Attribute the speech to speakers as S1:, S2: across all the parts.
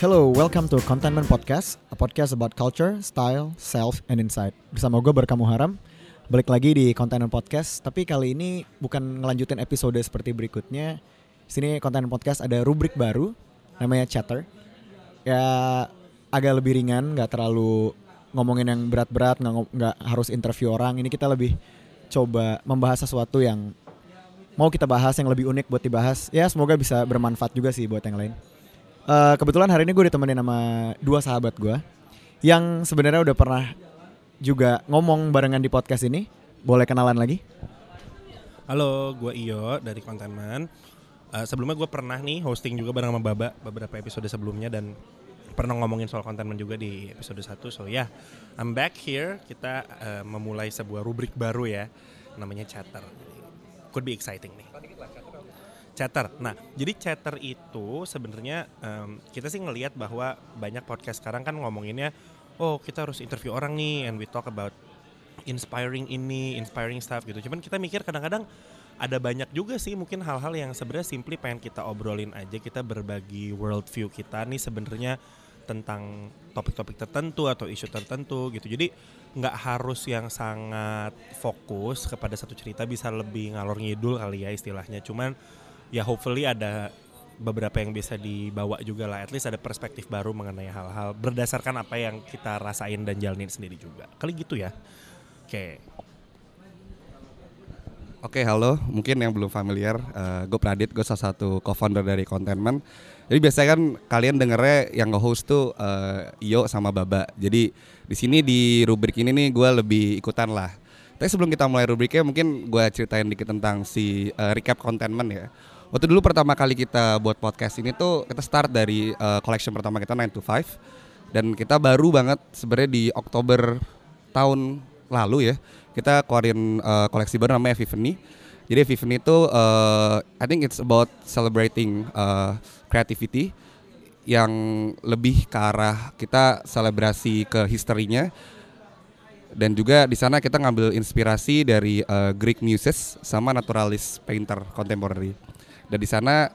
S1: Hello, welcome to Contentment Podcast, a podcast about culture, style, self, and insight. Bersama gue Berkamu Haram, balik lagi di Contentment Podcast. Tapi kali ini bukan ngelanjutin episode seperti berikutnya. Di sini Contentment Podcast ada rubrik baru, namanya Chatter. Ya agak lebih ringan, nggak terlalu ngomongin yang berat-berat, nggak harus interview orang. Ini kita lebih coba membahas sesuatu yang mau kita bahas yang lebih unik buat dibahas. Ya semoga bisa bermanfaat juga sih buat yang lain. Eh, kebetulan hari ini gue ditemenin sama dua sahabat gue yang sebenarnya udah pernah juga ngomong barengan di podcast ini. Boleh kenalan lagi?
S2: Halo, gue Iyo dari Kontenman. Eh, sebelumnya gue pernah nih hosting juga bareng sama Baba beberapa episode sebelumnya dan pernah ngomongin soal Kontenman juga di episode 1. So ya, yeah, I'm back here. Kita eh, memulai sebuah rubrik baru ya, namanya Chatter. Could be exciting nih. Chatter. Nah, jadi chatter itu sebenarnya em, kita sih ngelihat bahwa banyak podcast sekarang kan ngomonginnya, oh kita harus interview orang nih, and we talk about inspiring ini, inspiring stuff gitu. Cuman kita mikir kadang-kadang ada banyak juga sih mungkin hal-hal yang sebenarnya simply pengen kita obrolin aja, kita berbagi world view kita nih sebenarnya tentang topik-topik tertentu atau isu tertentu gitu. Jadi nggak harus yang sangat fokus kepada satu cerita bisa lebih ngalor ngidul kali ya istilahnya. Cuman ya hopefully ada beberapa yang bisa dibawa juga lah. At least ada perspektif baru mengenai hal-hal berdasarkan apa yang kita rasain dan jalanin sendiri juga. Kali gitu ya. Oke.
S3: Oke, halo. Mungkin yang belum familiar, gue Pradit, gue salah satu co-founder dari Contentment. Jadi biasanya kan kalian dengernya yang nge-host tuh eh, Iyo sama Baba. Jadi di sini di rubrik ini nih gue lebih ikutan lah. Tapi sebelum kita mulai rubriknya, mungkin gue ceritain dikit tentang si eh, recap Contentment ya. Waktu dulu pertama kali kita buat podcast ini tuh kita start dari eh, collection pertama kita 9 to 5 dan kita baru banget sebenarnya di Oktober tahun lalu ya kita keluarin uh, koleksi baru namanya Epiphany. Jadi Epiphany itu uh, I think it's about celebrating uh, creativity yang lebih ke arah kita selebrasi ke historinya dan juga di sana kita ngambil inspirasi dari uh, Greek muses sama naturalist painter contemporary. Dan di sana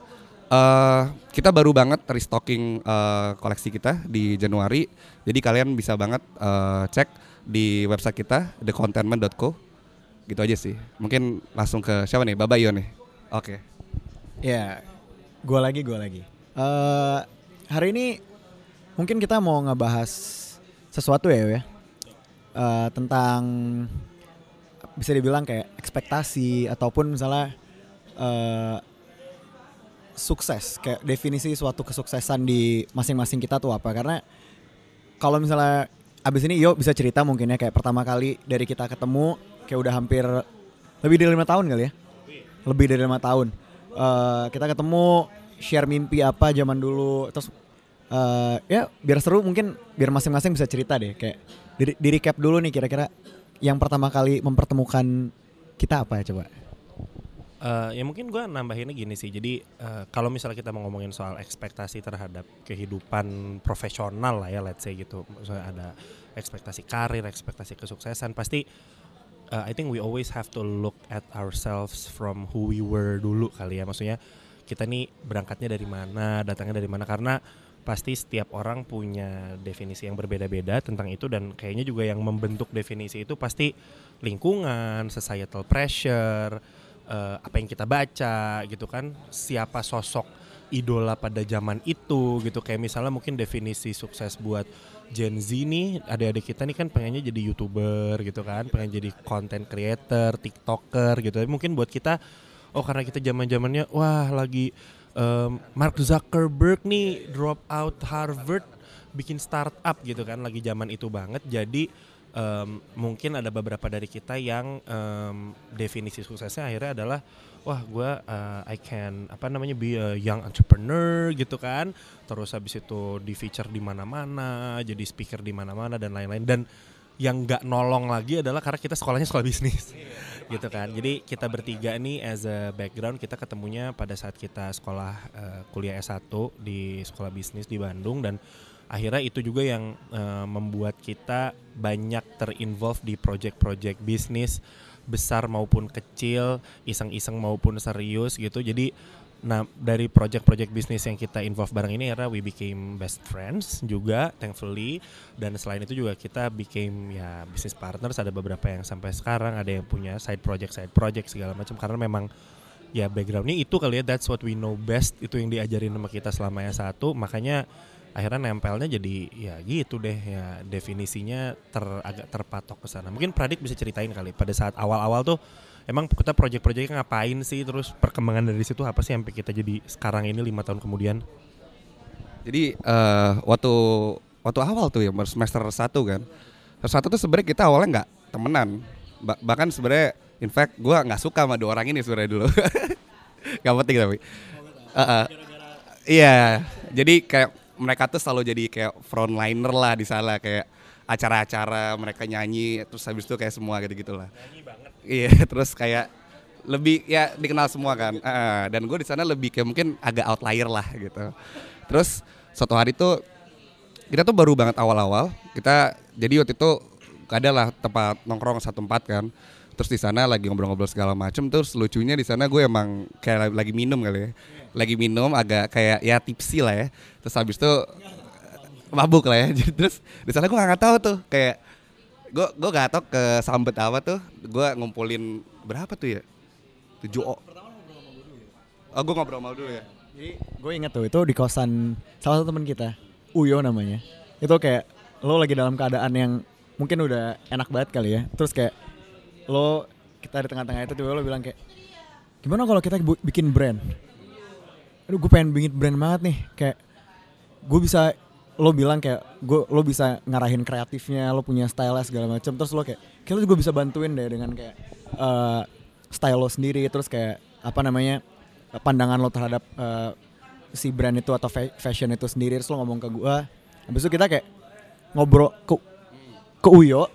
S3: uh, kita baru banget restocking uh, koleksi kita di Januari. Jadi kalian bisa banget uh, cek di website kita thecontentment.co. Gitu aja sih. Mungkin langsung ke siapa nih? Baba Iyo nih. Oke.
S1: Ya, gue lagi, gue lagi. Eh hari ini mungkin kita mau ngebahas sesuatu ya, ya. Eh, tentang bisa dibilang kayak ekspektasi ataupun misalnya eh sukses? Kayak definisi suatu kesuksesan di masing-masing kita tuh apa? Karena kalau misalnya abis ini yo bisa cerita mungkin ya kayak pertama kali dari kita ketemu kayak udah hampir lebih dari lima tahun kali ya? Lebih dari lima tahun. Eh, kita ketemu share mimpi apa zaman dulu terus eh, ya biar seru mungkin biar masing-masing bisa cerita deh kayak di, di recap dulu nih kira-kira yang pertama kali mempertemukan kita apa ya coba
S2: Eh, ya mungkin gue nambahinnya gini sih. Jadi eh, kalau misalnya kita mau ngomongin soal ekspektasi terhadap kehidupan profesional lah ya, let's say gitu. Misalnya ada ekspektasi karir, ekspektasi kesuksesan, pasti eh, I think we always have to look at ourselves from who we were dulu kali ya. Maksudnya kita nih berangkatnya dari mana, datangnya dari mana karena pasti setiap orang punya definisi yang berbeda-beda tentang itu dan kayaknya juga yang membentuk definisi itu pasti lingkungan, societal pressure, eh, apa yang kita baca gitu kan, siapa sosok idola pada zaman itu gitu. Kayak misalnya mungkin definisi sukses buat Gen Z nih adik-adik kita nih kan pengennya jadi youtuber gitu kan pengen jadi content creator tiktoker gitu. Tapi mungkin buat kita oh karena kita zaman zamannya wah lagi em, Mark Zuckerberg nih drop out Harvard bikin startup gitu kan lagi zaman itu banget. Jadi em, mungkin ada beberapa dari kita yang em, definisi suksesnya akhirnya adalah wah gue I can apa namanya be a young entrepreneur gitu kan. Terus habis itu di feature di mana-mana jadi speaker di mana-mana dan lain-lain. Dan yang nggak nolong lagi adalah karena kita sekolahnya sekolah bisnis gitu kan. Jadi kita bertiga nih as a background kita ketemunya pada saat kita sekolah eh, kuliah S1 di sekolah bisnis di Bandung dan akhirnya itu juga yang eh, membuat kita banyak terinvolve di project-project bisnis besar maupun kecil, iseng-iseng maupun serius gitu. Jadi Nah dari project-project bisnis yang kita involve bareng ini era we became best friends juga thankfully. Dan selain itu juga kita became ya business partners. Ada beberapa yang sampai sekarang ada yang punya side project side project segala macam. Karena memang ya backgroundnya itu kali ya that's what we know best. Itu yang diajarin sama kita selama yang satu. Makanya akhirnya nempelnya jadi ya gitu deh ya definisinya ter agak terpatok ke sana mungkin Pradit bisa ceritain kali pada saat awal-awal tuh emang kita project-projectnya ngapain sih terus perkembangan dari situ apa sih sampai kita jadi sekarang ini lima tahun kemudian
S3: Jadi eh, waktu waktu awal tuh ya semester 1 kan. Semester satu tuh sebenarnya kita awalnya nggak temenan. Ba- bahkan sebenarnya in fact gua nggak suka sama dua orang ini sebenarnya dulu. gak penting tapi. Eh, eh. Iya, jadi kayak mereka tuh selalu jadi kayak frontliner lah di sana kayak acara-acara mereka nyanyi terus habis itu kayak semua gitu gitulah. Iya, terus kayak lebih ya dikenal semua kan. Eh, dan gue di sana lebih kayak mungkin agak outlier lah gitu. Terus suatu hari tuh kita tuh baru banget awal-awal. Kita jadi waktu itu ada lah tempat nongkrong satu tempat kan. Terus di sana lagi ngobrol-ngobrol segala macem. Terus lucunya di sana gue emang kayak lagi minum kali ya. Lagi minum agak kayak ya tipsi lah ya. Terus habis itu mabuk lah ya. Terus di sana gue nggak tahu tuh kayak gue gue nggak tahu ke sambet apa tuh. Gue ngumpulin berapa tuh ya? Tujuh. Oh gue ngobrol sama dulu ya.
S1: Jadi gue inget tuh itu di kosan salah satu teman kita, Uyo namanya. Itu kayak lo lagi dalam keadaan yang mungkin udah enak banget kali ya. Terus kayak lo kita di tengah-tengah itu tiba lo bilang kayak gimana kalau kita bikin brand? Aduh gue pengen bikin brand banget nih. Kayak gue bisa lo bilang kayak gue lo bisa ngarahin kreatifnya, lo punya style segala macam. Terus lo kayak kita juga bisa bantuin deh dengan kayak eh, style lo sendiri. Terus kayak apa namanya pandangan lo terhadap eh, si brand itu atau fa- fashion itu sendiri. Terus lo ngomong ke gue. Habis itu kita kayak ngobrol ke ke Uyo.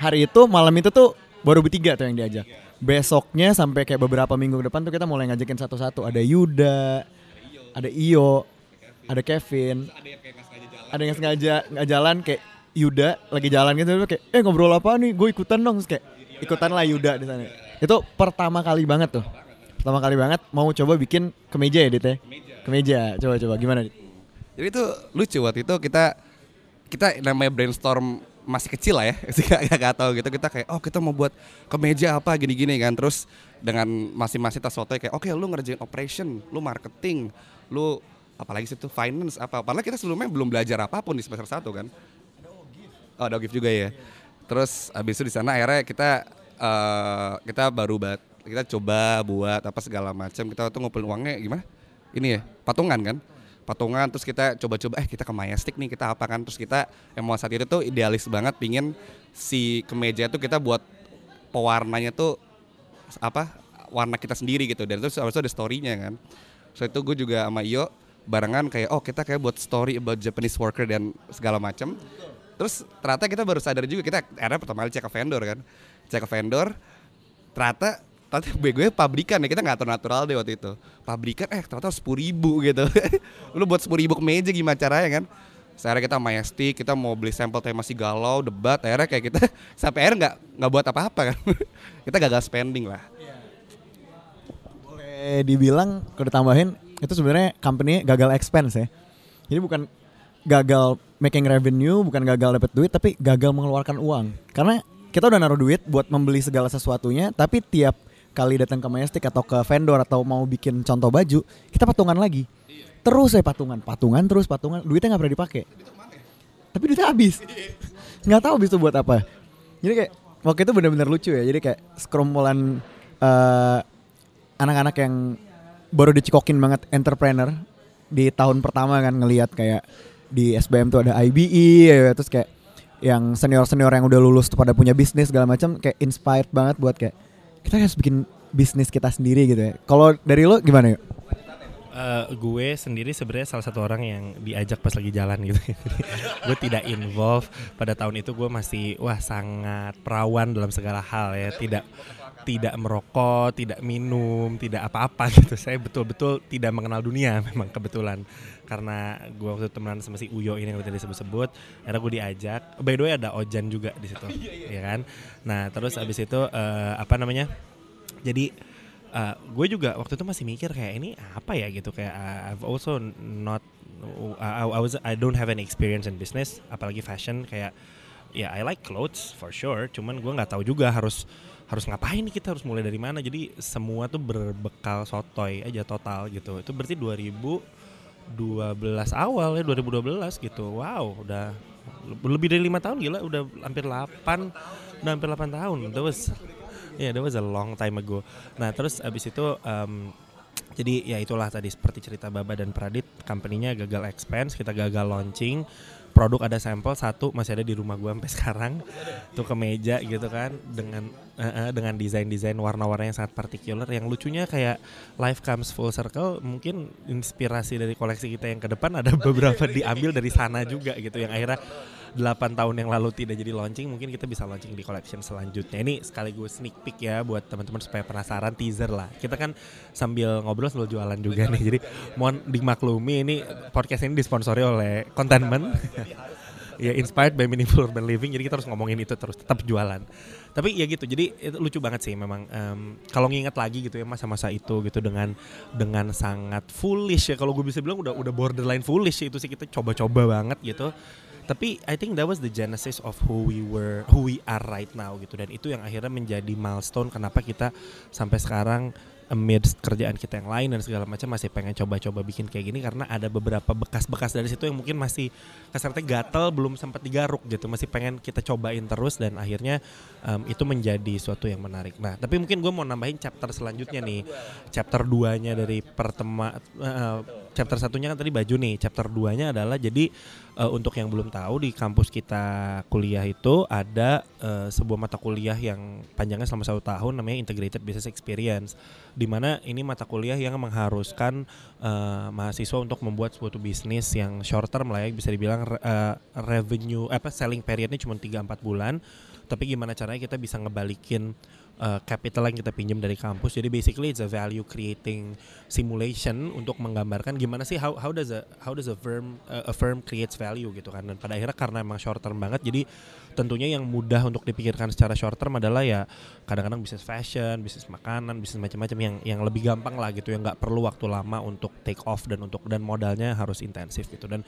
S1: Hari itu malam itu tuh baru bertiga tuh yang diajak. Besoknya sampai kayak beberapa minggu ke depan tuh kita mulai ngajakin satu-satu. Ada Yuda, ada Iyo, ada Kevin, ada yang sengaja nggak jalan kayak Yuda lagi jalan gitu kayak eh ngobrol apa nih? Gue ikutan dong. Kayak ikutan lah Yuda di sana. Itu pertama kali banget tuh. Pertama kali banget mau coba bikin kemeja ya Dit ya? Kemeja. Coba coba. Gimana Dit?
S3: Jadi itu lucu waktu itu kita kita namanya brainstorm masih kecil lah ya, gak, gak tahu gitu kita kayak oh kita mau buat kemeja apa gini-gini kan terus dengan masing-masing tas foto kayak oke lu ngerjain operation, lu marketing, lu apalagi situ finance apa, padahal kita sebelumnya belum belajar apa pun di semester satu kan. Oh ada gift juga ya. Terus abis itu di sana akhirnya kita eh, kita baru bat, kita coba buat apa segala macam kita tuh ngumpulin uangnya gimana? Ini ya patungan kan? Patungan terus kita coba-coba eh kita ke Majestic nih kita apa kan terus kita emang saat itu tuh idealis banget pingin si kemeja tuh kita buat pewarnanya tuh apa warna kita sendiri gitu dan terus habis itu ada story-nya kan. So itu gue juga sama Iyo barengan kayak oh kita kayak buat story about Japanese worker dan segala macam. Terus ternyata kita baru sadar juga kita akhirnya pertama kali cek ke vendor kan. Cek ke vendor ternyata ternyata gue pabrikan ya kita nggak natural deh waktu itu. Pabrikan eh ternyata sepuluh ribu gitu. Lu buat sepuluh ribu kemeja gimana caranya kan? Sekarang kita majestic, kita mau beli sampel tapi masih galau, debat, akhirnya kayak kita sampai akhirnya nggak nggak buat apa-apa kan. kita gagal spending lah.
S1: boleh dibilang kalau ditambahin itu sebenarnya company gagal expense ya jadi bukan gagal making revenue bukan gagal dapat duit tapi gagal mengeluarkan uang karena kita udah naruh duit buat membeli segala sesuatunya tapi tiap kali datang ke Majestic atau ke vendor atau mau bikin contoh baju kita patungan lagi. Terus ya patungan patungan terus patungan. Duitnya nggak pernah dipakai. Tapi duitnya habis. Nggak tahu habis itu buat apa. Jadi kayak waktu itu benar-benar lucu ya. Jadi kayak sekerombolan eh, anak-anak yang baru dicikokin banget entrepreneur di tahun pertama kan ngelihat kayak di SBM tuh ada IBE ya, terus kayak yang senior-senior yang udah lulus tuh pada punya bisnis segala macam kayak inspired banget buat kayak kita harus bikin bisnis kita sendiri gitu ya. Kalau dari lo gimana yuk?
S2: Eh, gue sendiri sebenarnya salah satu orang yang diajak pas lagi jalan gitu. gue tidak involve pada tahun itu gue masih wah sangat perawan dalam segala hal ya, tidak tidak merokok, tidak minum, tidak apa-apa gitu. Saya betul-betul tidak mengenal dunia memang kebetulan karena gue waktu itu temenan sama si Uyo ini yang tadi disebut-sebut, akhirnya gue diajak. By the way ada Ojan juga di situ, ya kan. Nah terus abis itu eh, apa namanya? Jadi uh, gue juga waktu itu masih mikir kayak ini apa ya gitu kayak uh, I've also not I, I was I don't have any experience in business apalagi fashion kayak ya I like clothes for sure cuman gue nggak tahu juga harus harus ngapain nih kita harus mulai dari mana jadi semua tuh berbekal sotoy aja total gitu itu berarti 2012 awal ya 2012 gitu. Wow udah lebih dari lima tahun gila udah hampir 8 udah hampir 8 tahun. That was yeah that was a long time ago. Nah terus abis itu um, jadi ya itulah tadi seperti cerita Baba dan Pradit, company-nya gagal expense, kita gagal launching, produk ada sampel satu masih ada di rumah gua sampai sekarang, tuh ke meja gitu kan dengan uh, uh, dengan desain-desain warna-warna yang sangat partikular. Yang lucunya kayak life comes full circle, mungkin inspirasi dari koleksi kita yang ke depan ada beberapa diambil dari sana juga gitu, yang akhirnya 8 tahun yang lalu tidak jadi launching mungkin kita bisa launching di collection selanjutnya. Ini sekaligus sneak peek ya buat teman-teman supaya penasaran teaser lah. Kita kan sambil ngobrol sambil jualan juga nih. Jadi mohon dimaklumi ini podcast ini disponsori oleh Contentment ya inspired by meaningful urban living jadi kita harus ngomongin itu terus tetap jualan. Tapi ya gitu jadi itu lucu banget sih memang um, kalau nginget lagi gitu ya masa-masa itu gitu dengan dengan sangat foolish ya. Kalau gue bisa bilang udah udah borderline foolish itu sih kita coba-coba banget gitu. Tapi I think that was the genesis of who we were who we are right now gitu. Dan itu yang akhirnya menjadi milestone kenapa kita sampai sekarang amidst kerjaan kita yang lain dan segala macam masih pengen coba-coba bikin kayak gini karena ada beberapa bekas-bekas dari situ yang mungkin masih kasarnya gatel belum sempat digaruk gitu. Masih pengen kita cobain terus dan akhirnya um, itu menjadi suatu yang menarik. Nah tapi mungkin gue mau nambahin chapter selanjutnya nih. Chapter 2 nya dari pertema uh, chapter satunya kan tadi baju nih chapter 2 nya adalah jadi uh, untuk yang belum tahu di kampus kita kuliah itu ada uh, sebuah mata kuliah yang panjangnya selama satu tahun namanya Integrated Business Experience di mana ini mata kuliah yang mengharuskan uh, mahasiswa untuk membuat suatu bisnis yang short term lah ya bisa dibilang uh, revenue apa selling periodnya cuma 3-4 bulan tapi gimana caranya kita bisa ngebalikin uh, capital yang kita pinjam dari kampus. Jadi basically it's a value creating simulation untuk menggambarkan gimana sih how how does a how does a firm uh, a firm creates value gitu kan. Dan pada akhirnya karena emang short term banget jadi tentunya yang mudah untuk dipikirkan secara short term adalah ya kadang-kadang bisnis fashion, bisnis makanan, bisnis macam-macam yang yang lebih gampang lah gitu yang nggak perlu waktu lama untuk take off dan untuk dan modalnya harus intensif gitu dan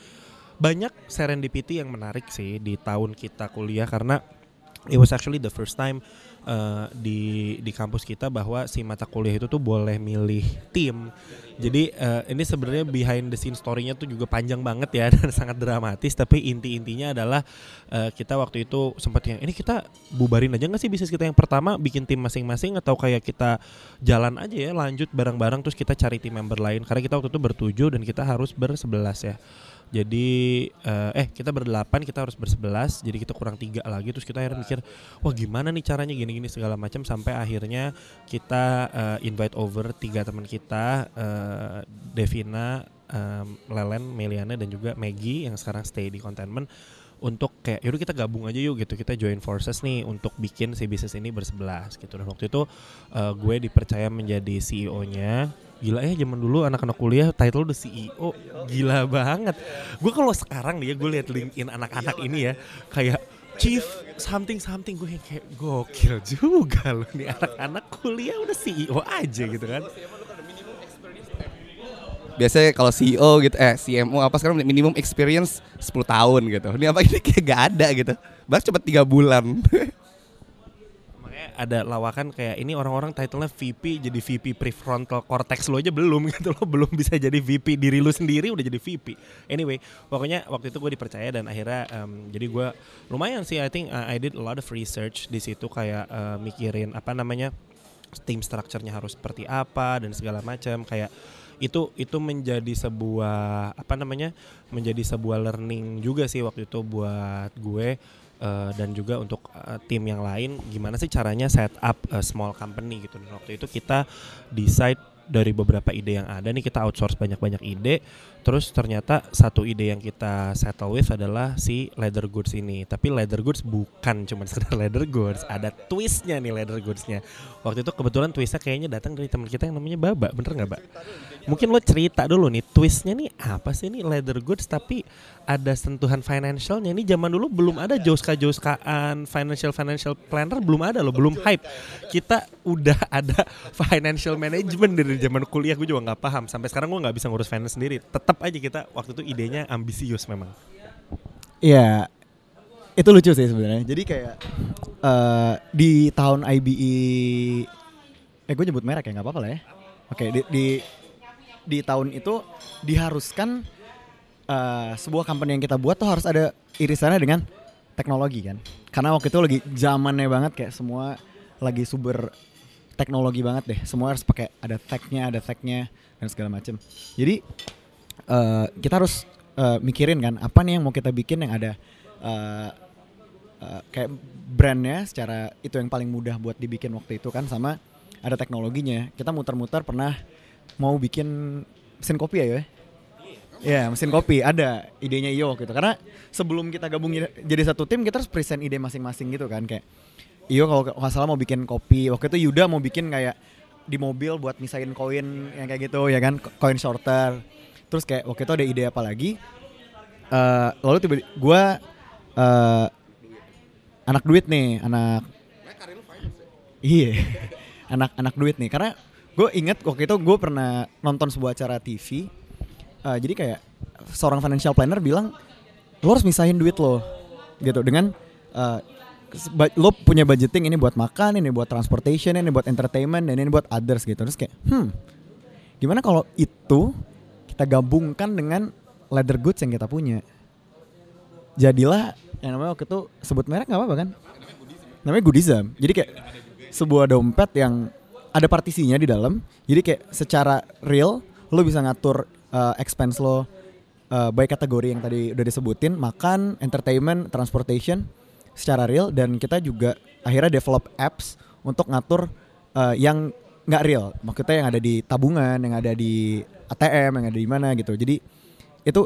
S2: banyak serendipity yang menarik sih di tahun kita kuliah karena it was actually the first time uh, di di kampus kita bahwa si mata kuliah itu tuh boleh milih tim. Jadi uh, ini sebenarnya behind the scene story-nya tuh juga panjang banget ya dan sangat dramatis. Tapi inti-intinya adalah uh, kita waktu itu sempat yang ini kita bubarin aja nggak sih bisnis kita yang pertama bikin tim masing-masing atau kayak kita jalan aja ya lanjut bareng-bareng terus kita cari tim member lain karena kita waktu itu bertujuh dan kita harus bersebelas ya. Jadi uh, eh kita berdelapan kita harus bersebelas jadi kita kurang tiga lagi. Terus kita akhirnya mikir wah gimana nih caranya gini-gini segala macam sampai akhirnya kita uh, invite over tiga teman kita uh, Devina, um, Lelen, Meliana dan juga Maggie yang sekarang stay di Contentment untuk kayak yaudah kita gabung aja yuk gitu. Kita join forces nih untuk bikin si bisnis ini bersebelas gitu. Dan waktu itu uh, gue dipercaya menjadi CEO-nya gila ya zaman dulu anak-anak kuliah title udah CEO gila banget. Gue kalau sekarang nih ya gue liat LinkedIn anak-anak ini ya kayak chief something something gue kayak gokil juga loh nih anak-anak kuliah udah CEO aja gitu kan.
S3: Biasanya kalau CEO gitu eh CMO apa sekarang minimum experience 10 tahun gitu. Ini apa ini kayak gak ada gitu. Bahkan cuma tiga bulan
S2: ada lawakan kayak ini orang-orang titlenya VP jadi VP prefrontal cortex lo aja belum gitu lo belum bisa jadi VP diri lo sendiri udah jadi VP anyway pokoknya waktu itu gue dipercaya dan akhirnya um, jadi gue lumayan sih I think uh, I did a lot of research di situ kayak uh, mikirin apa namanya team structure-nya harus seperti apa dan segala macam. Kayak itu itu menjadi sebuah apa namanya menjadi sebuah learning juga sih waktu itu buat gue uh, dan juga untuk uh, tim yang lain gimana sih caranya set up a small company gitu. Dan waktu itu kita decide dari beberapa ide yang ada nih kita outsource banyak-banyak ide terus ternyata satu ide yang kita settle with adalah si leather goods ini. Tapi leather goods bukan cuma sekedar leather goods ada twistnya nih leather goodsnya. Waktu itu kebetulan twistnya kayaknya datang dari teman kita yang namanya Baba bener nggak Mbak? Mungkin lo cerita dulu nih twistnya nih apa sih nih leather goods tapi ada sentuhan financialnya? Ini zaman dulu belum ada joska joskaan financial financial planner belum ada loh belum hype. Kita udah ada financial management dari zaman kuliah gue juga nggak paham. Sampai sekarang gue nggak bisa ngurus finance sendiri. Tetap aja kita waktu itu idenya ambisius memang
S1: Iya, itu lucu sih sebenarnya. Jadi kayak eh, di tahun IBE, eh gue nyebut merek ya nggak apa-apa lah ya. Oke, di, di di tahun itu diharuskan eh, sebuah company yang kita buat tuh harus ada irisannya dengan teknologi kan. Karena waktu itu lagi zamannya banget kayak semua lagi super teknologi banget deh. Semua harus pakai ada tech-nya, ada tech-nya dan segala macem. Jadi eh, kita harus eh, mikirin kan apa nih yang mau kita bikin yang ada eh, eh, kayak brandnya secara itu yang paling mudah buat dibikin waktu itu kan sama ada teknologinya. Kita muter-muter pernah mau bikin mesin kopi ya ya. Iya mesin kopi. Ada idenya Iyo gitu karena sebelum kita gabung jadi- jadi satu tim kita harus present ide masing-masing gitu kan. Kayak Iyo kalau nggak salah mau bikin kopi waktu itu Yuda mau bikin kayak di mobil buat misahin koin yang kayak gitu ya kan? Koin shorter terus kayak waktu itu ada ide apa lagi? Eh, lalu tiba gue eh anak duit nih anak iya. Anak anak duit nih. Karena gue inget waktu itu gue pernah nonton sebuah acara TV eh, jadi kayak seorang financial planner bilang lo harus misahin duit lo gitu. Dengan ba- lo punya budgeting ini buat makan ini buat transportation ini buat entertainment dan ini buat others gitu. Terus kayak hmm gimana kalau itu kita gabungkan dengan leather goods yang kita punya. Jadilah yang namanya waktu itu sebut merek nggak apa-apa kan? Namanya goodism. Jadi kayak sebuah dompet yang ada partisinya di dalam. Jadi kayak secara real lo bisa ngatur uh, expense lo uh, baik kategori yang tadi udah disebutin. Makan entertainment transportation secara real. Dan kita juga akhirnya develop apps untuk ngatur uh, yang nggak real. Maksudnya yang ada di tabungan yang ada di ATM yang ada di mana gitu. Jadi itu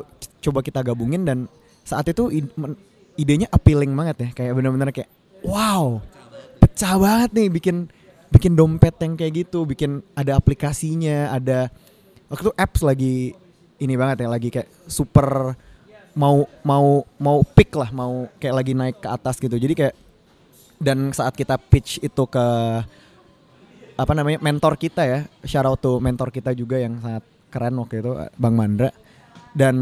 S1: coba kita gabungin dan saat itu id- men- idenya appealing banget ya. Kayak bener-bener kayak wow pecah banget nih bikin bikin dompet yang kayak gitu bikin ada aplikasinya ada waktu itu apps lagi ini banget ya lagi kayak super mau mau mau pick lah mau kayak lagi naik ke atas gitu. Jadi kayak dan saat kita pitch itu ke apa namanya mentor kita ya shout out to mentor kita juga yang sangat keren waktu itu Bang Mandra. Dan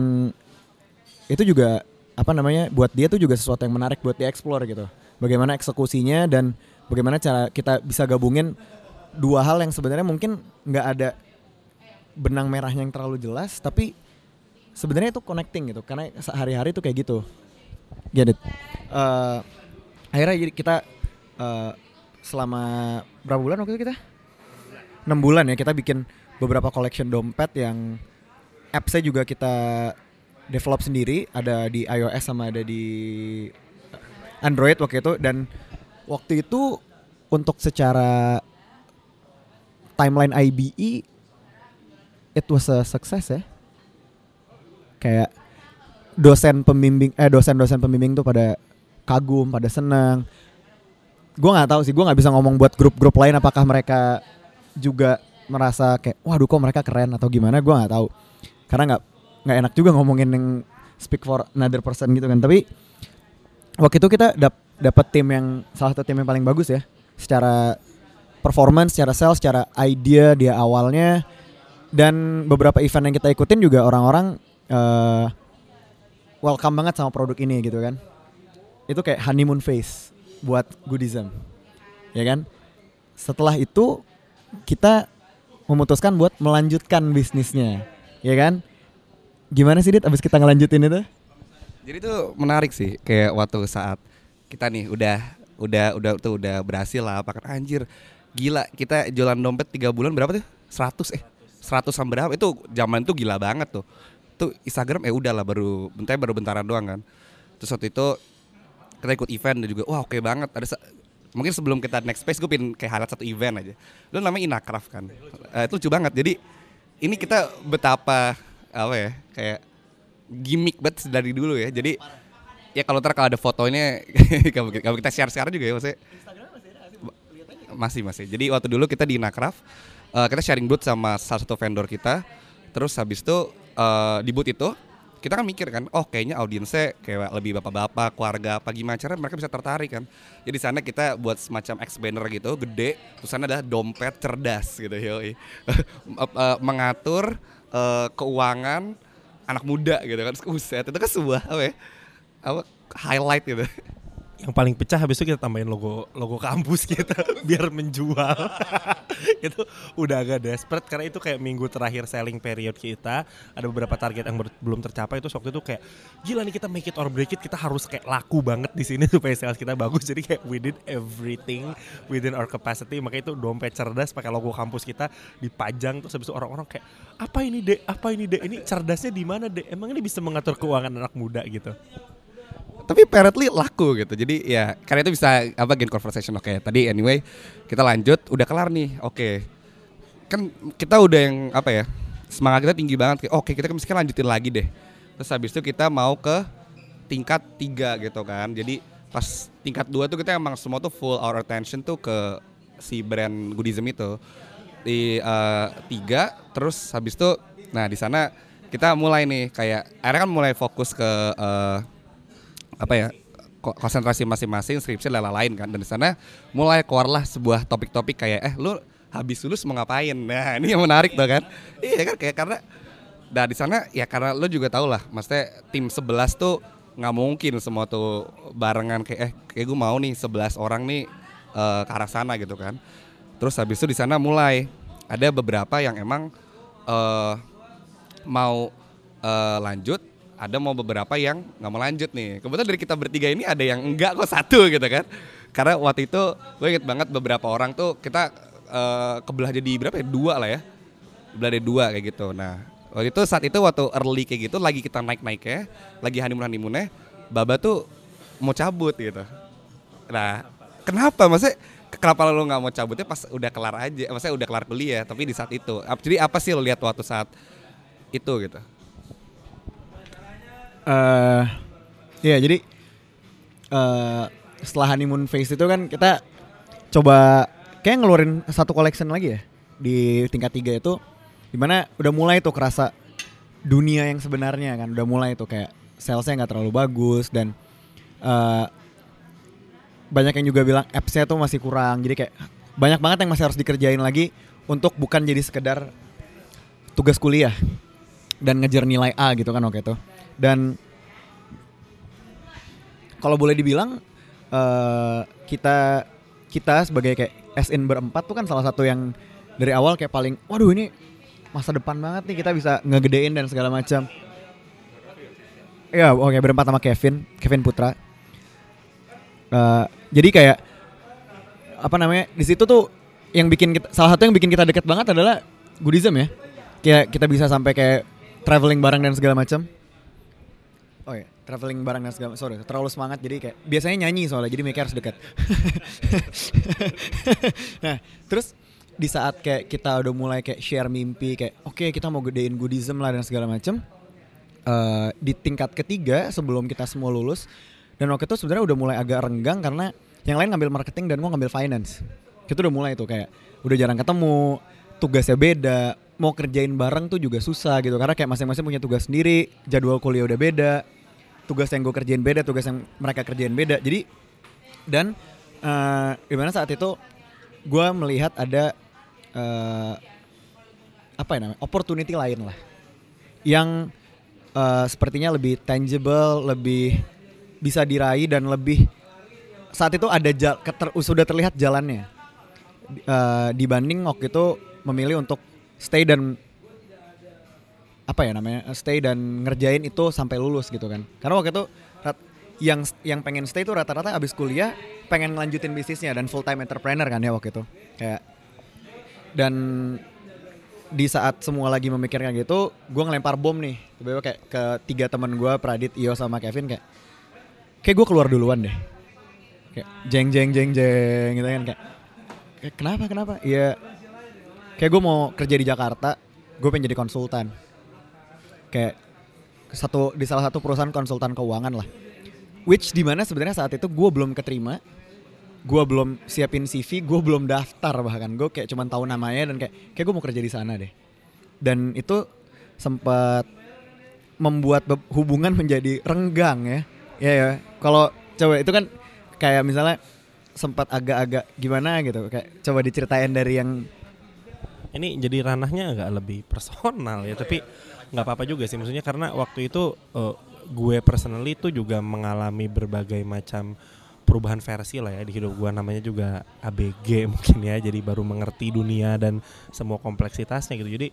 S1: itu juga apa namanya buat dia tuh juga sesuatu yang menarik buat dia explore gitu. Bagaimana eksekusinya dan bagaimana cara kita bisa gabungin dua hal yang sebenarnya mungkin nggak ada benang merahnya yang terlalu jelas tapi sebenarnya itu connecting gitu. Karena sehari-hari itu kayak gitu. Get it? Eh, akhirnya jadi kita eh, selama berapa bulan waktu itu kita? Enam bulan ya kita bikin beberapa collection dompet yang appsnya juga kita develop sendiri. Ada di iOS sama ada di Android waktu itu. Dan waktu itu untuk secara timeline IBE it was a success ya. Kayak dosen pembimbing eh dosen-dosen pembimbing tuh pada kagum pada senang. Gue nggak tahu sih gue nggak bisa ngomong buat grup-grup lain apakah mereka juga merasa kayak waduh kok mereka keren atau gimana? Gue nggak tahu. Karena nggak nggak enak juga ngomongin yang speak for another person gitu kan. Tapi waktu itu kita dap dapat tim yang salah satu tim yang paling bagus ya. Secara performance secara sales secara idea dia awalnya. Dan beberapa event yang kita ikutin juga orang-orang eh, welcome banget sama produk ini gitu kan. Itu kayak honeymoon phase buat goodism ya kan? Setelah itu kita memutuskan buat melanjutkan bisnisnya ya kan? Gimana sih dit abis kita ngelanjutin itu?
S3: Jadi itu menarik sih kayak waktu saat kita nih udah udah udah tuh udah berhasil lah pakai anjir gila kita jualan dompet tiga bulan berapa tuh? 100 eh 100 sama berapa? Itu zaman itu gila banget tuh. Tuh Instagram eh udah lah baru bentar baru bentaran doang kan. Terus waktu itu kita ikut event dan juga wah oke banget. Ada mungkin sebelum kita next space gue pin kayak highlight satu event aja. Lu namanya Inakraf kan? Eh, itu lucu banget. Jadi ini kita betapa apa ya kayak gimmick banget dari dulu ya. Jadi ya kalau ntar kalau ada fotonya kalau kita- share sekarang juga ya maksudnya? Masih masih jadi waktu dulu kita di Inakraf eh, kita sharing booth sama salah satu vendor kita. Terus habis itu eh, di booth itu kita kan mikir kan oh kayaknya audiensnya kayak lebih bapak-bapak keluarga apa gimana? Mereka bisa tertarik kan. Jadi di sana kita buat semacam X banner gitu gede terus sana ada dompet cerdas gitu Eh, mengatur eh, keuangan anak muda gitu kan. Buset, itu kan sebuah apa ya apa highlight gitu
S2: yang paling pecah habis itu kita tambahin logo logo kampus kita biar menjual. Itu udah agak desperate karena itu kayak minggu terakhir selling period kita ada beberapa target yang belum tercapai itu waktu itu kayak gila nih kita make it or break it kita harus kayak laku banget di sini supaya sales kita bagus. Jadi kayak we did everything within our capacity makanya itu dompet cerdas pakai logo kampus kita dipajang terus habis itu orang-orang kayak apa ini dek? Apa ini dek? Ini cerdasnya di mana dek? Emang ini bisa mengatur keuangan anak muda gitu
S3: tapi apparently laku gitu. Jadi ya karena itu bisa apa gain conversation. Oke tadi anyway kita lanjut. Udah kelar nih. Oke. Kan kita udah yang apa ya semangat kita tinggi banget. Oke kita kan mesti lanjutin lagi deh. Terus habis itu kita mau ke tingkat tiga gitu kan. Jadi pas tingkat dua tuh kita emang semua tuh full our attention tuh ke si brand goodism itu. Di eh, tiga terus habis itu nah di sana kita mulai nih kayak akhirnya kan mulai fokus ke eh, apa ya ko- konsentrasi masing-masing skripsi dan lain-lain kan. Dan di sana mulai keluarlah sebuah topik-topik kayak eh lu habis lulus mau ngapain? Nah ini yang menarik tuh kan. Iya kan kayak karena nah di sana ya karena lu juga tau lah maksudnya tim 11 tuh nggak mungkin semua tuh barengan kayak eh kayak gue mau nih 11 orang nih eh, ke arah sana gitu kan. Terus habis itu di sana mulai ada beberapa yang emang eh mau eh, lanjut ada mau beberapa yang nggak mau lanjut nih. Kebetulan dari kita bertiga ini ada yang enggak kok satu gitu kan. Karena waktu itu gue inget banget beberapa orang tuh kita eh, kebelah jadi berapa ya? Dua lah ya. Belah jadi dua kayak gitu. Nah waktu itu saat itu waktu early kayak gitu lagi kita naik naik ya lagi honeymoon honeymoonnya baba tuh mau cabut gitu. Nah kenapa? Maksudnya kenapa lo nggak mau cabutnya pas udah kelar aja? Maksudnya udah kelar kuliah tapi di saat itu. Jadi apa sih lo lihat waktu saat itu gitu
S1: eh iya jadi eh setelah honeymoon phase itu kan kita coba kayak ngeluarin satu collection lagi ya di tingkat tiga itu di mana udah mulai tuh kerasa dunia yang sebenarnya kan udah mulai tuh kayak salesnya nggak terlalu bagus dan eh banyak yang juga bilang appsnya tuh masih kurang jadi kayak banyak banget yang masih harus dikerjain lagi untuk bukan jadi sekedar tugas kuliah dan ngejar nilai A gitu kan waktu itu dan kalau boleh dibilang eh kita kita sebagai kayak SN berempat tuh kan salah satu yang dari awal kayak paling waduh ini masa depan banget nih kita bisa ngegedein dan segala macam. Ya oke berempat sama Kevin Kevin Putra. Eh, jadi kayak apa namanya di situ tuh yang bikin kita salah satu yang bikin kita deket banget adalah Goodism ya. Kayak kita bisa sampai kayak traveling bareng dan segala macam. Oh iya, traveling bareng dan segala sorry, terlalu semangat jadi kayak biasanya nyanyi soalnya jadi mereka harus dekat. nah, terus di saat kayak kita udah mulai kayak share mimpi kayak oke kita mau gedein goodism lah dan segala macam. eh di tingkat ketiga sebelum kita semua lulus dan waktu itu sebenarnya udah mulai agak renggang karena yang lain ngambil marketing dan mau ngambil finance. Kita udah mulai tuh kayak udah jarang ketemu, tugasnya beda, mau kerjain bareng tuh juga susah gitu karena kayak masing-masing punya tugas sendiri, jadwal kuliah udah beda, tugas yang gue kerjain beda, tugas yang mereka kerjain beda. Jadi dan eh di mana saat itu gue melihat ada eh apa ya namanya opportunity lain lah yang eh, sepertinya lebih tangible, lebih bisa diraih dan lebih saat itu ada jal, sudah terlihat jalannya Eh, dibanding waktu itu memilih untuk stay dan apa ya namanya stay dan ngerjain itu sampai lulus gitu kan. Karena waktu itu yang yang pengen stay itu rata-rata abis kuliah pengen ngelanjutin bisnisnya dan full time entrepreneur kan ya waktu itu. Kayak dan di saat semua lagi memikirkan gitu gue ngelempar bom nih. Tiba-tiba kayak ke tiga teman gue Pradit Iyo sama Kevin kayak kayak gue keluar duluan deh. Kayak jeng jeng jeng jeng gitu kan kayak, kayak kenapa kenapa? Ya kayak gue mau kerja di Jakarta gue pengen jadi konsultan kayak satu di salah satu perusahaan konsultan keuangan lah. Which di mana sebenarnya saat itu gue belum keterima gue belum siapin CV gue belum daftar bahkan. Gue kayak cuman tahu namanya dan kayak kayak gue mau kerja di sana deh. Dan itu sempat membuat hubungan menjadi renggang ya. Ya ya kalau coba itu kan kayak misalnya sempat agak-agak gimana gitu kayak coba diceritain dari yang
S2: ini jadi ranahnya agak lebih personal ya tapi nggak apa-apa juga sih. Maksudnya karena waktu itu eh, gue personally tuh juga mengalami berbagai macam perubahan versi lah ya di hidup gue. Namanya juga ABG mungkin ya jadi baru mengerti dunia dan semua kompleksitasnya gitu. Jadi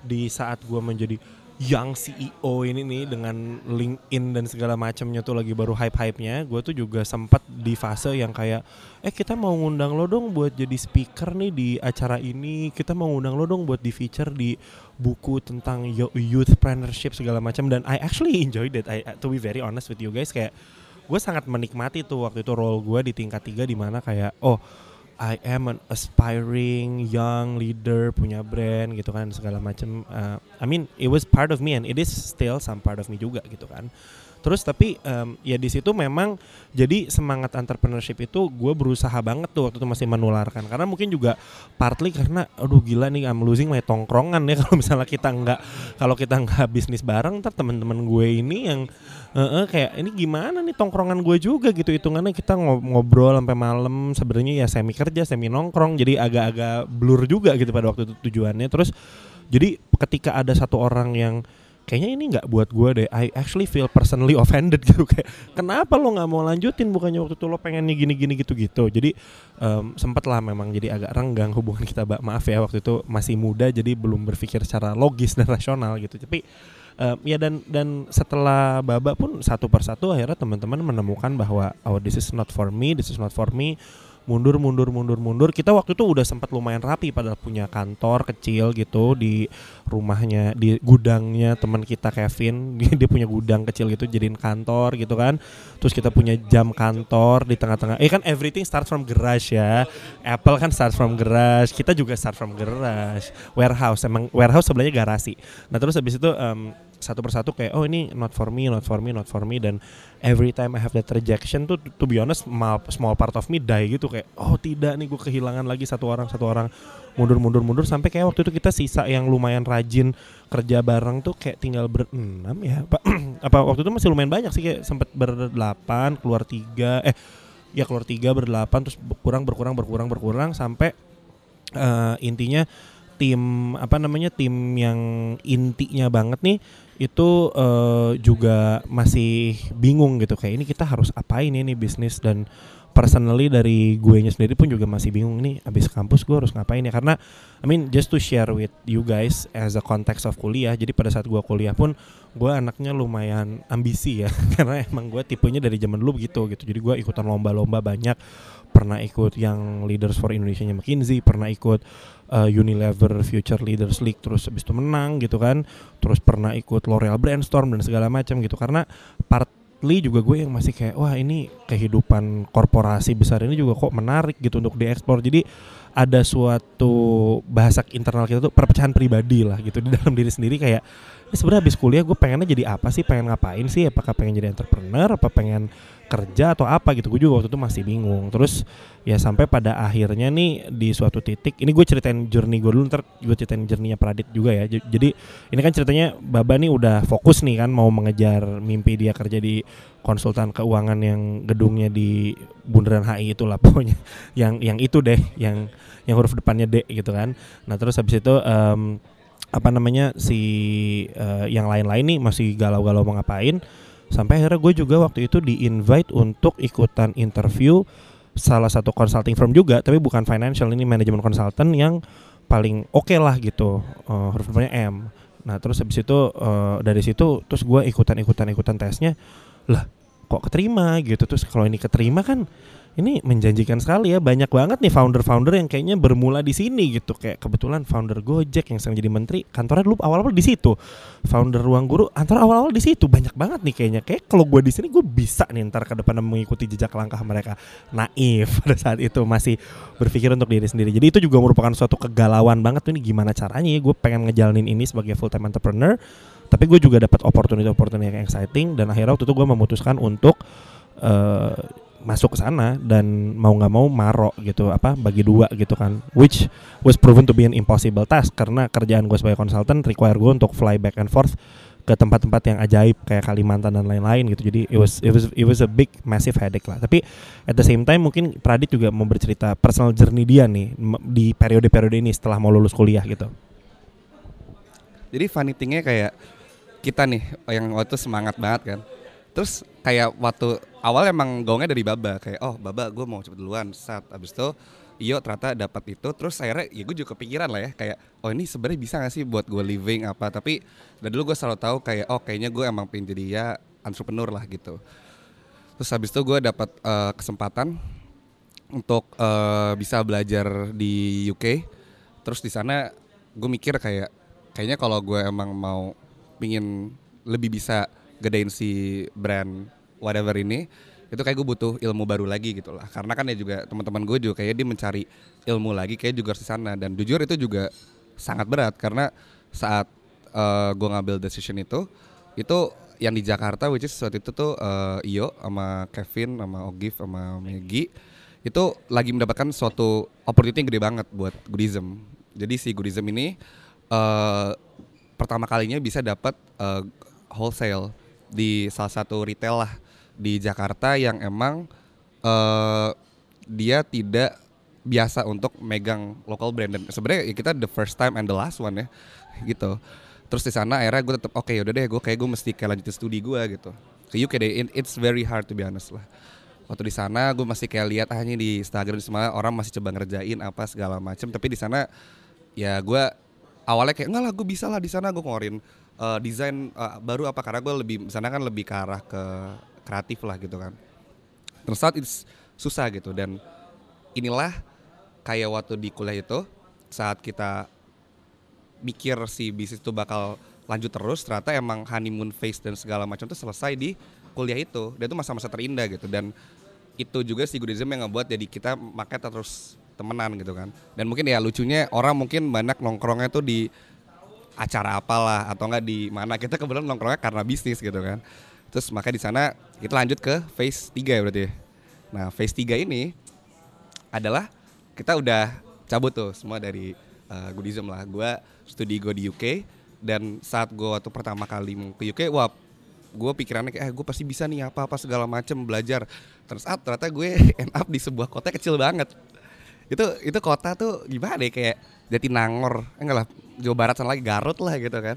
S2: di saat gue menjadi young CEO ini nih dengan LinkedIn dan segala macamnya tuh lagi baru hype-hype-nya gue tuh juga sempat di fase yang kayak eh kita mau ngundang lo dong buat jadi speaker nih di acara ini. Kita mau ngundang lo dong buat di feature di buku tentang yo- youthpreneurship segala macam. Dan I actually enjoyed it. I, to be very honest with you guys kayak gue sangat menikmati tuh waktu itu role gue di tingkat tiga di mana kayak oh I am an aspiring young leader punya brand gitu kan segala macam uh, I mean it was part of me and it is still some part of me juga gitu kan terus tapi em, ya di situ memang jadi semangat entrepreneurship itu gue berusaha banget tuh waktu itu masih menularkan. Karena mungkin juga partly karena aduh gila nih I'm losing my tongkrongan ya kalau misalnya kita nggak kalau kita nggak bisnis bareng ntar teman-teman gue ini yang eh, eh, kayak ini gimana nih tongkrongan gue juga? Gitu hitungannya. Kita ngob- ngobrol sampai malam sebenarnya ya semi kerja semi nongkrong jadi agak-agak blur juga gitu pada waktu itu tujuannya. Terus jadi ketika ada satu orang yang kayaknya ini nggak buat gue deh. I actually feel personally offended gitu kayak kenapa lo nggak mau lanjutin? Bukannya waktu itu lo pengennya gini-gini gitu-gitu. Jadi em, sempet lah memang jadi agak renggang hubungan kita maaf ya waktu itu masih muda jadi belum berpikir secara logis dan rasional gitu. Tapi em, ya dan dan setelah baba pun satu persatu akhirnya teman-teman menemukan bahwa oh this is not for me this is not for me mundur mundur mundur mundur. Kita waktu itu udah sempat lumayan rapi padahal punya kantor kecil gitu di rumahnya di gudangnya teman kita Kevin. Dia, punya gudang kecil gitu jadiin kantor gitu kan. Terus kita punya jam kantor di tengah-tengah. Eh kan everything start from garage ya. Apple kan start from garage kita juga start from garage. Warehouse emang warehouse sebelahnya garasi. Nah terus habis itu em, satu persatu kayak oh ini not for me not for me not for me. Dan every time I have that rejection tuh to be honest small, small part of me die gitu. Kayak oh tidak nih gue kehilangan lagi satu orang satu orang. Mundur mundur mundur sampai kayak waktu itu kita sisa yang lumayan rajin kerja bareng tuh kayak tinggal berenam ya. Apa apa waktu itu masih lumayan banyak sih kayak sempet berdelapan keluar tiga eh ya keluar tiga berdelapan terus berkurang berkurang berkurang berkurang sampai eh, intinya tim apa namanya tim yang intinya banget nih itu eh, juga masih bingung gitu. Kayak ini kita harus apain ini bisnis dan personally dari gue nya sendiri pun juga masih bingung nih abis kampus gue harus ngapain ya? Karena I mean just to share with you guys as a context of kuliah jadi pada saat gue kuliah pun gue anaknya lumayan ambisi ya. Karena emang gue tipenya dari zaman dulu begitu gitu. Jadi gue ikutan lomba-lomba banyak. Pernah ikut yang Leaders for Indonesia nya McKinsey pernah ikut uh, Unilever Future Leaders League terus habis itu menang gitu kan. Terus pernah ikut L'Oreal Brainstorm dan segala macam gitu. Karena partly juga gue yang masih kayak wah ini kehidupan korporasi besar ini juga kok menarik gitu untuk dieksplor. Jadi ada suatu bahasa internal kita tuh perpecahan pribadi lah gitu di dalam diri sendiri kayak sebenarnya habis kuliah gue pengennya jadi apa sih? Pengen ngapain sih? Apakah pengen jadi entrepreneur? Apa pengen kerja atau apa gitu. Gue juga waktu itu masih bingung. Terus ya sampai pada akhirnya nih di suatu titik ini gue ceritain journey gue dulu ntar gue ceritain journey-nya Pradit juga ya. Jadi ini kan ceritanya Baba nih udah fokus nih kan mau mengejar mimpi dia kerja di konsultan keuangan yang gedungnya di Bundaran HI itu lah pokoknya. Yang yang itu deh yang yang huruf depannya D gitu kan. Nah terus habis itu em, apa namanya si eh, yang lain-lain nih masih galau-galau mau ngapain sampai akhirnya gue juga waktu itu di invite untuk ikutan interview salah satu consulting firm juga tapi bukan financial ini manajemen consultant yang paling oke lah gitu eh, huruf M. Nah terus habis itu eh, dari situ terus gue ikutan ikutan ikutan tesnya lah kok keterima gitu? Terus kalau ini keterima kan ini menjanjikan sekali ya banyak banget nih founder-founder yang kayaknya bermula di sini gitu. Kayak kebetulan founder Gojek yang sekarang jadi menteri kantornya dulu awal-awal di situ. Founder Ruang Guru kantor awal-awal di situ. Banyak banget nih kayaknya. Kayak kalau gue di sini gue bisa nih ntar ke depan mengikuti jejak langkah mereka. Naif pada saat itu masih berpikir untuk diri sendiri. Jadi itu juga merupakan suatu kegalauan banget tuh ini gimana caranya ya gue pengen ngejalanin ini sebagai full time entrepreneur. Tapi gue juga dapat opportunity-opportunity yang exciting dan akhirnya waktu itu gue memutuskan untuk uh, masuk ke sana dan mau nggak mau marok gitu apa bagi dua gitu kan. Which was proven to be an impossible task karena kerjaan gue sebagai konsultan require gue untuk fly back and forth ke tempat-tempat yang ajaib kayak Kalimantan dan lain-lain gitu. Jadi it was it was it was a big massive headache lah. Tapi at the same time mungkin Pradit juga mau bercerita personal journey dia nih di periode-periode ini setelah mau lulus kuliah gitu.
S3: Jadi funny thingnya kayak kita nih yang waktu semangat banget kan. Terus kayak waktu awal emang gongnya dari Baba kayak oh Baba gue mau cepet duluan. Saat abis itu Iyo ternyata dapat itu. Terus akhirnya ya gue juga kepikiran lah ya kayak oh ini sebenarnya bisa gak sih buat gue living apa? Tapi dari dulu gue selalu tahu kayak oh kayaknya gue emang pengen jadi ya entrepreneur lah gitu. Terus habis itu gue dapat uh, kesempatan untuk uh, bisa belajar di UK terus di sana gue mikir kayak kayaknya kalau gue emang mau pingin lebih bisa gedein si brand whatever ini itu kayak gue butuh ilmu baru lagi gitu lah. Karena kan ya juga teman-teman gue juga kayak dia mencari ilmu lagi kayak juga di sana. Dan jujur itu juga sangat berat karena saat uh, gue ngambil decision itu itu yang di Jakarta which is saat itu tuh uh, Iyo sama Kevin sama Ogif sama Megi itu lagi mendapatkan suatu opportunity yang gede banget buat Goodism jadi si Goodism ini uh, pertama kalinya bisa dapat uh, wholesale di salah satu retail lah di Jakarta yang emang uh, dia tidak biasa untuk megang local brand. Dan sebenarnya ya kita the first time and the last one ya gitu. Terus di sana akhirnya gue tetap oke okay, udah deh gue kayak gue mesti kayak lanjutin studi gue gitu. Ke UK deh it's very hard to be honest lah. Waktu di sana gue masih kayak lihat hanya ah, di Instagram semua orang masih coba ngerjain apa segala macam tapi di sana ya gue awalnya kayak enggak lah gue bisa lah di sana gue ngorin uh, desain uh, baru apa? Karena gue lebih sana kan lebih ke arah ke kreatif lah gitu kan. Terus saat itu susah gitu. Dan inilah kayak waktu di kuliah itu saat kita mikir si bisnis itu bakal lanjut terus ternyata emang honeymoon phase dan segala macam itu selesai di kuliah itu. Dan itu masa-masa terindah gitu. Dan itu juga si Goodism yang ngebuat jadi kita makanya terus temenan gitu kan. Dan mungkin ya lucunya orang mungkin banyak nongkrongnya tuh di acara apalah atau enggak di mana. Kita kebetulan nongkrongnya karena bisnis gitu kan. Terus makanya di sana kita lanjut ke phase 3 ya berarti ya. nah phase 3 ini adalah kita udah cabut tuh semua dari uh, Goodism lah. Gue studi gue di UK dan saat gue waktu pertama kali mau ke UK wah gue pikirannya kayak eh, gue pasti bisa nih apa apa segala macem belajar. Terus ah, ternyata gue end up di sebuah kota kecil banget. Itu itu kota tuh gimana deh kayak Jatinangor eh, enggak lah Jawa Barat sana lagi Garut lah gitu kan.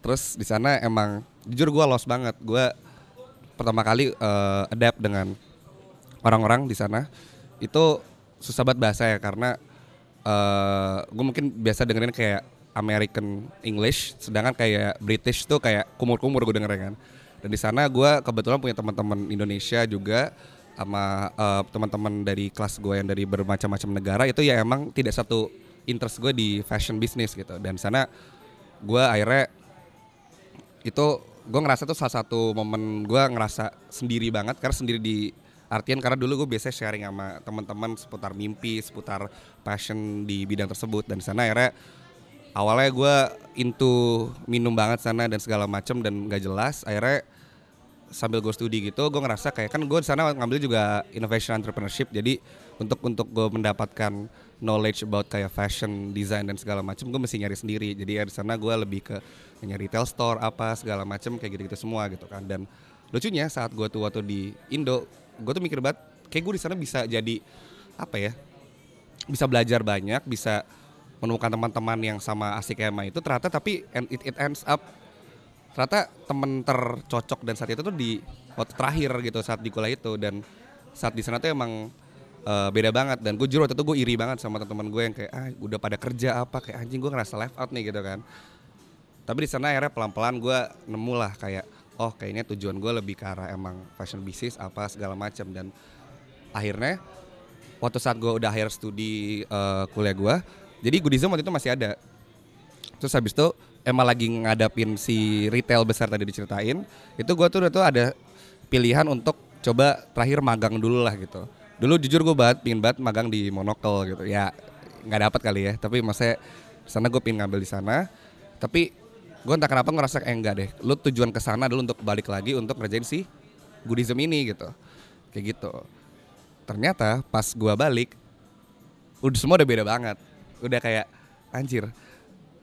S3: Terus di sana emang jujur gue lost banget. Gue pertama kali uh, adapt dengan orang-orang di sana itu susah banget bahasa ya karena uh, eh, gue mungkin biasa dengerin kayak American English sedangkan kayak British tuh kayak kumur-kumur gue dengerin kan. Dan di sana gue kebetulan punya teman-teman Indonesia juga sama uh, teman-teman dari kelas gue yang dari bermacam-macam negara itu ya emang tidak satu interest gue di fashion business gitu. Dan sana gue akhirnya itu gue ngerasa tuh salah satu momen gue ngerasa sendiri banget karena sendiri di artian karena dulu gue biasa sharing sama teman-teman seputar mimpi seputar passion di bidang tersebut. Dan sana akhirnya awalnya gue into minum banget sana dan segala macam dan gak jelas akhirnya sambil gue studi gitu gue ngerasa kayak kan gue di sana ngambil juga innovation entrepreneurship. Jadi untuk untuk gue mendapatkan knowledge about kayak fashion design dan segala macam gue mesti nyari sendiri. Jadi ya di sana gue lebih ke nyari retail store apa segala macam kayak gitu-gitu semua gitu kan. Dan lucunya saat gue tuh waktu di Indo gue tuh mikir banget kayak gue di sana bisa jadi apa ya bisa belajar banyak bisa menemukan teman-teman yang sama asik kayak itu ternyata tapi it, it ends up ternyata temen tercocok dan saat itu tuh di waktu terakhir gitu saat di kuliah itu. Dan saat di sana tuh emang uh, beda banget. Dan gue jujur waktu itu gue iri banget sama teman-teman gue yang kayak ah udah pada kerja apa? Kayak anjing gue ngerasa left out nih gitu kan. Tapi di sana akhirnya pelan-pelan gue nemu lah kayak oh kayaknya tujuan gue lebih ke arah emang fashion business apa segala macam dan akhirnya waktu saat gue udah akhir studi uh, kuliah gue jadi Goodism waktu itu masih ada. Terus habis itu emang lagi ngadapin si retail besar tadi diceritain itu gue tuh udah tuh ada pilihan untuk coba terakhir magang dulu lah gitu dulu jujur gue banget pingin banget magang di Monocle gitu. Ya nggak dapat kali ya. Tapi maksudnya sana gue pingin ngambil di sana. Tapi gue entah kenapa ngerasa eh, enggak deh. Lu tujuan ke sana dulu untuk balik lagi untuk ngerjain si Goodism ini gitu. Kayak gitu. Ternyata pas gua balik udah semua udah beda banget. Udah kayak anjir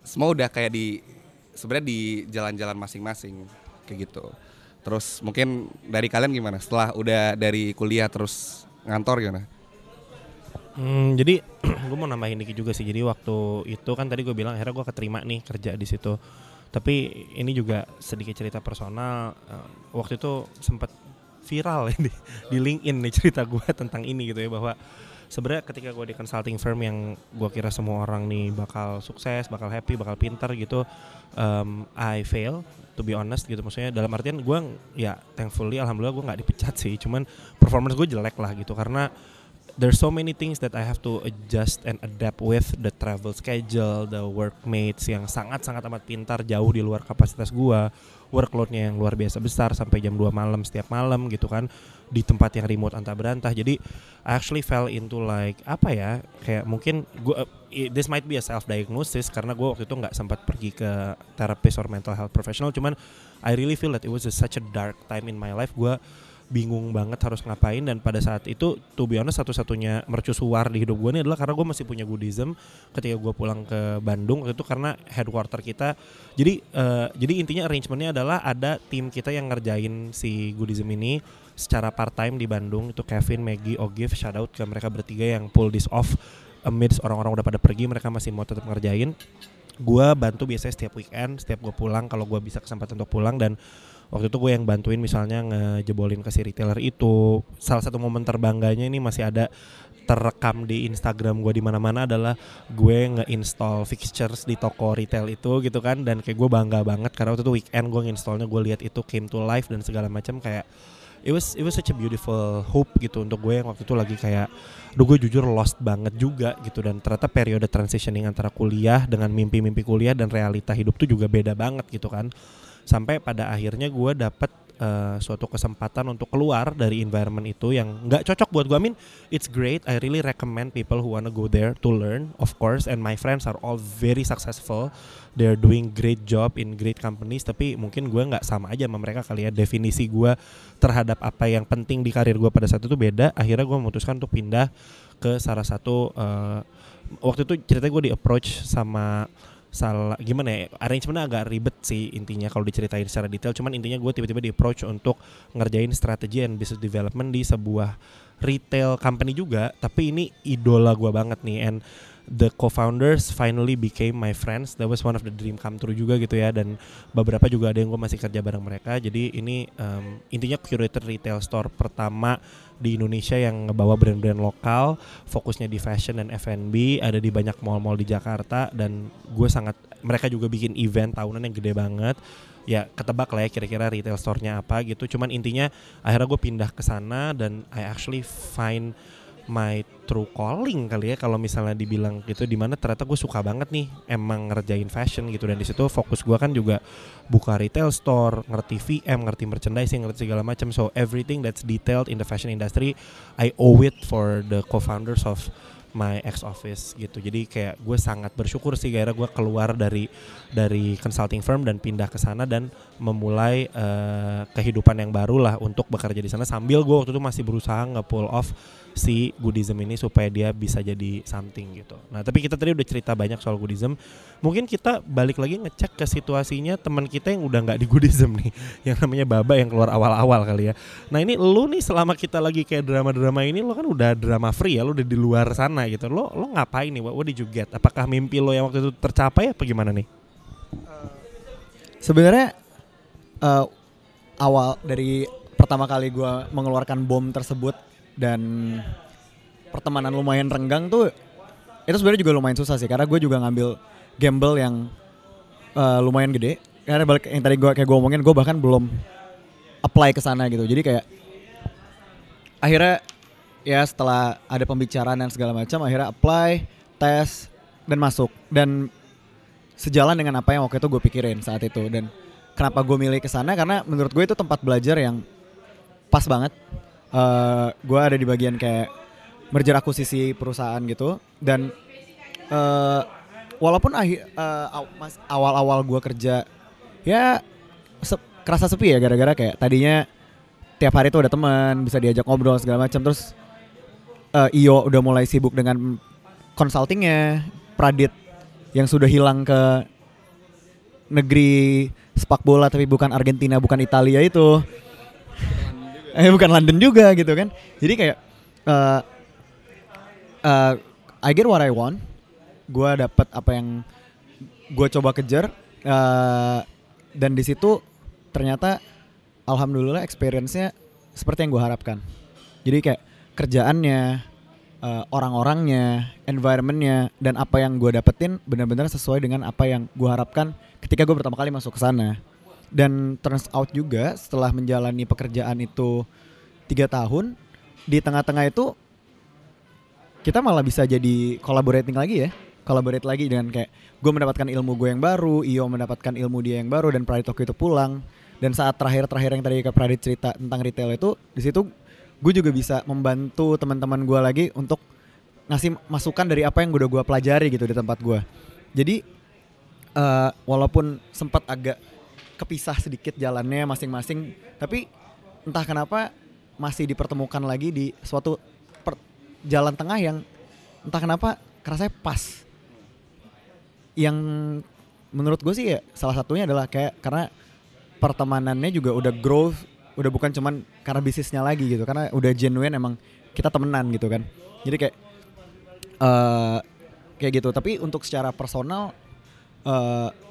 S3: semua udah kayak di sebenarnya di jalan-jalan masing-masing kayak gitu. Terus mungkin dari kalian gimana? Setelah udah dari kuliah terus ngantor gimana
S2: Hmm, jadi gue mau nambahin dikit juga sih. Jadi waktu itu kan tadi gue bilang akhirnya gue keterima nih kerja di situ. Tapi ini juga sedikit cerita personal. Uh, waktu itu sempat viral ini di LinkedIn nih cerita gue tentang ini gitu ya bahwa sebenarnya ketika gue di consulting firm yang gue kira semua orang nih bakal sukses, bakal happy, bakal pinter gitu, um, I fail to be honest gitu. Maksudnya dalam artian gue ya thankfully alhamdulillah gue nggak dipecat sih, cuman performance gue jelek lah gitu. Karena there's so many things that I have to adjust and adapt with the travel schedule, the workmates yang sangat-sangat amat pintar jauh di luar kapasitas gua, workloadnya yang luar biasa besar sampai jam 2 malam setiap malam gitu kan di tempat yang remote antah berantah. Jadi I actually fell into like apa ya kayak mungkin gua uh, this might be a self diagnosis karena gua waktu itu nggak sempat pergi ke therapist or mental health professional cuman I really feel that it was a, such a dark time in my life gua bingung banget harus ngapain dan pada saat itu to be honest satu-satunya mercusuar di hidup gue ini adalah karena gue masih punya goodism ketika gue pulang ke Bandung itu karena headquarter kita. Jadi uh, jadi intinya arrangementnya adalah ada tim kita yang ngerjain si goodism ini secara part time di Bandung. Itu Kevin, Maggie, Ogif, shout out ke mereka bertiga yang pull this off amidst orang-orang udah pada pergi mereka masih mau tetap ngerjain. Gue bantu biasanya setiap weekend setiap gue pulang kalau gue bisa kesempatan untuk pulang dan waktu itu gue yang bantuin misalnya ngejebolin ke si retailer itu. Salah satu momen terbangganya ini masih ada terekam di Instagram gue di mana-mana adalah gue nge-install fixtures di toko retail itu gitu kan. Dan kayak gue bangga banget karena waktu itu weekend gue nge-installnya gue lihat itu came to life dan segala macam kayak it was it was such a beautiful hope gitu untuk gue yang waktu itu lagi kayak duh gue jujur lost banget juga gitu. Dan ternyata periode transitioning antara kuliah dengan mimpi-mimpi kuliah dan realita hidup tuh juga beda banget gitu kan sampai pada akhirnya gue dapet uh, suatu kesempatan untuk keluar dari environment itu yang nggak cocok buat gue. I mean, it's great. I really recommend people who wanna go there to learn, of course. And my friends are all very successful. They're doing great job in great companies. Tapi mungkin gue nggak sama aja sama mereka kali ya. Definisi gue terhadap apa yang penting di karir gue pada saat itu beda. Akhirnya gue memutuskan untuk pindah ke salah satu uh, waktu itu ceritanya gue di approach sama salah gimana ya arrangementnya agak ribet sih intinya kalau diceritain secara detail. Cuman intinya gue tiba-tiba di approach untuk ngerjain strategi and business development di sebuah retail company juga. Tapi ini idola gue banget nih and the co-founders finally became my friends. That was one of the dream come true juga gitu ya dan beberapa juga ada yang gue masih kerja bareng mereka. Jadi ini um, intinya curated retail store pertama di Indonesia yang ngebawa brand-brand lokal, fokusnya di fashion dan F&B, ada di banyak mall-mall di Jakarta dan gue sangat mereka juga bikin event tahunan yang gede banget. Ya ketebak lah ya kira-kira retail store-nya apa gitu. Cuman intinya akhirnya gue pindah ke sana dan I actually find my true calling kali ya kalau misalnya dibilang gitu di mana ternyata gue suka banget nih emang ngerjain fashion gitu. Dan di situ fokus gue kan juga buka retail store ngerti VM ngerti merchandising ngerti segala macam. So everything that's detailed in the fashion industry I owe it for the co-founders of my ex office gitu. Jadi kayak gue sangat bersyukur sih gara gue keluar dari dari consulting firm dan pindah ke sana dan memulai uh, kehidupan yang baru lah untuk bekerja di sana sambil gue waktu itu masih berusaha nge-pull off si Buddhism ini supaya dia bisa jadi something gitu. Nah tapi kita tadi udah cerita banyak soal Buddhism. Mungkin kita balik lagi ngecek ke situasinya teman kita yang udah nggak di Buddhism nih, yang namanya Baba yang keluar awal-awal kali ya. Nah ini lu nih selama kita lagi kayak drama-drama ini, lo kan udah drama free ya, lo udah di luar sana gitu. Lo lo ngapain nih? What get? Apakah mimpi lo yang waktu itu tercapai apa gimana nih?
S1: Sebenarnya uh, awal dari pertama kali gue mengeluarkan bom tersebut dan pertemanan lumayan renggang tuh itu sebenarnya juga lumayan susah sih karena gue juga ngambil gamble yang uh, lumayan gede. Karena balik yang tadi gue kayak gue omongin gue bahkan belum apply ke sana gitu. Jadi kayak akhirnya ya setelah ada pembicaraan dan segala macam akhirnya apply tes dan masuk. Dan sejalan dengan apa yang waktu itu gue pikirin saat itu. Dan kenapa gue milih ke sana karena menurut gue itu tempat belajar yang pas banget Eh gue ada di bagian kayak merger akuisisi perusahaan gitu. Dan eh walaupun akhir eh, aw- mas- awal-awal gue kerja ya se- kerasa sepi ya gara-gara kayak tadinya tiap hari tuh ada teman bisa diajak ngobrol segala macam. Terus eh, Iyo udah mulai sibuk dengan consultingnya Pradit yang sudah hilang ke negeri sepak bola tapi bukan Argentina bukan Italia itu eh bukan London juga gitu kan. Jadi kayak eh eh, I get what I want. Gue dapet apa yang gue coba kejar eh, dan di situ ternyata alhamdulillah experience-nya seperti yang gue harapkan. Jadi kayak kerjaannya eh, orang-orangnya environmentnya dan apa yang gue dapetin benar-benar sesuai dengan apa yang gue harapkan ketika gue pertama kali masuk ke sana dan turns out juga setelah menjalani pekerjaan itu tiga tahun di tengah-tengah itu kita malah bisa jadi collaborating lagi ya. Collaborate lagi dengan kayak gue mendapatkan ilmu gue yang baru Iyo mendapatkan ilmu dia yang baru dan Pradit itu pulang. Dan saat terakhir-terakhir yang tadi ke Pradit cerita tentang retail itu di situ gue juga bisa membantu teman-teman gue lagi untuk ngasih masukan dari apa yang udah gue pelajari gitu di tempat gue jadi eh, walaupun sempat agak kepisah sedikit jalannya masing-masing. Tapi entah kenapa masih dipertemukan lagi di suatu per- jalan tengah yang entah kenapa kerasanya pas. Yang menurut gue sih ya salah satunya adalah kayak karena pertemanannya juga udah growth udah bukan cuman karena bisnisnya lagi gitu. Karena udah genuine emang kita temenan gitu kan. Jadi kayak eh kayak gitu. Tapi untuk secara personal eh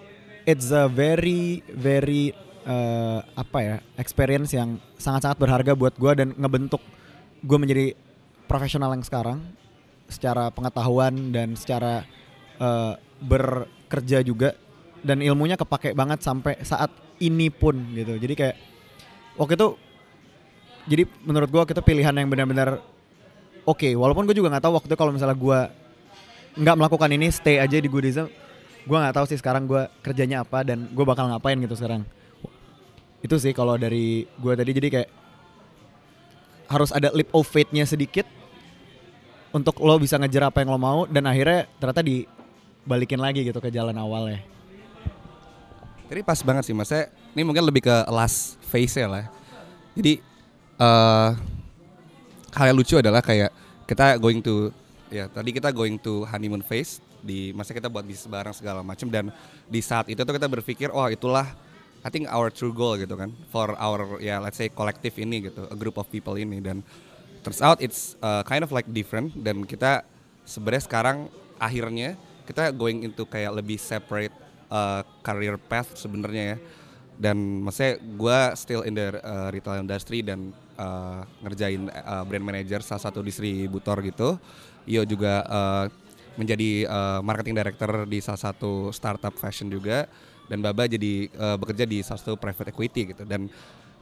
S1: it's a very very eh, apa ya experience yang sangat-sangat berharga buat gue dan ngebentuk gue menjadi profesional yang sekarang secara pengetahuan dan secara eh, bekerja juga dan ilmunya kepake banget sampai saat ini pun gitu. Jadi kayak waktu itu jadi menurut gue itu pilihan yang benar-benar oke. Walaupun gue juga nggak tahu waktu itu kalau misalnya gue nggak melakukan ini stay aja di Goodism gue nggak tahu sih sekarang gue kerjanya apa dan gue bakal ngapain gitu sekarang itu sih kalau dari gue tadi jadi kayak harus ada leap of faith-nya sedikit untuk lo bisa ngejar apa yang lo mau dan akhirnya ternyata dibalikin lagi gitu ke jalan awalnya
S3: Jadi pas banget sih mas. Saya, ini mungkin lebih ke last phase ya lah. Jadi eh hal yang lucu adalah kayak kita going to ya tadi kita going to honeymoon phase di masa kita buat bisnis bareng segala macam dan di saat itu tuh kita berpikir oh itulah I think our true goal gitu kan for our ya let's say collective ini gitu a group of people ini. Dan turns out it's uh, kind of like different dan kita sebenarnya sekarang akhirnya kita going into kayak lebih separate uh, career path sebenarnya ya. Dan maksudnya gue still in the uh, retail industry dan uh, ngerjain uh, brand manager salah satu distributor gitu. Iyo juga uh, menjadi uh, marketing director di salah satu startup fashion juga. Dan Baba jadi uh, bekerja di salah satu private equity gitu. Dan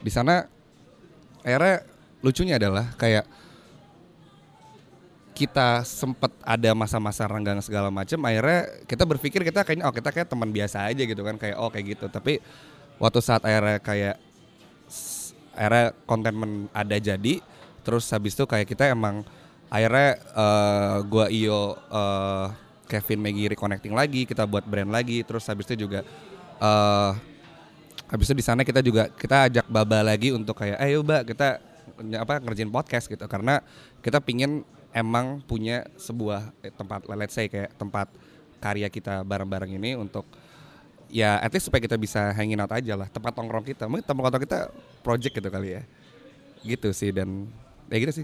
S3: di sana akhirnya lucunya adalah kayak kita sempat ada masa-masa renggang segala macam akhirnya kita berpikir kita kayaknya oh kita kayak teman biasa aja gitu kan kayak oh kayak gitu. Tapi waktu saat akhirnya kayak akhirnya konten ada jadi terus habis itu kayak kita emang akhirnya eh, gua Iyo eh, Kevin Maggie reconnecting lagi kita buat brand lagi terus habis itu juga eh habis itu di sana kita juga kita ajak Baba lagi untuk kayak ayo Mbak kita apa ngerjain podcast gitu. Karena kita pingin emang punya sebuah tempat let's say kayak tempat karya kita bareng-bareng ini untuk ya at least supaya kita bisa hanging out aja lah tempat nongkrong kita. Mungkin tempat nongkrong kita project gitu kali ya. Gitu sih dan ya gitu sih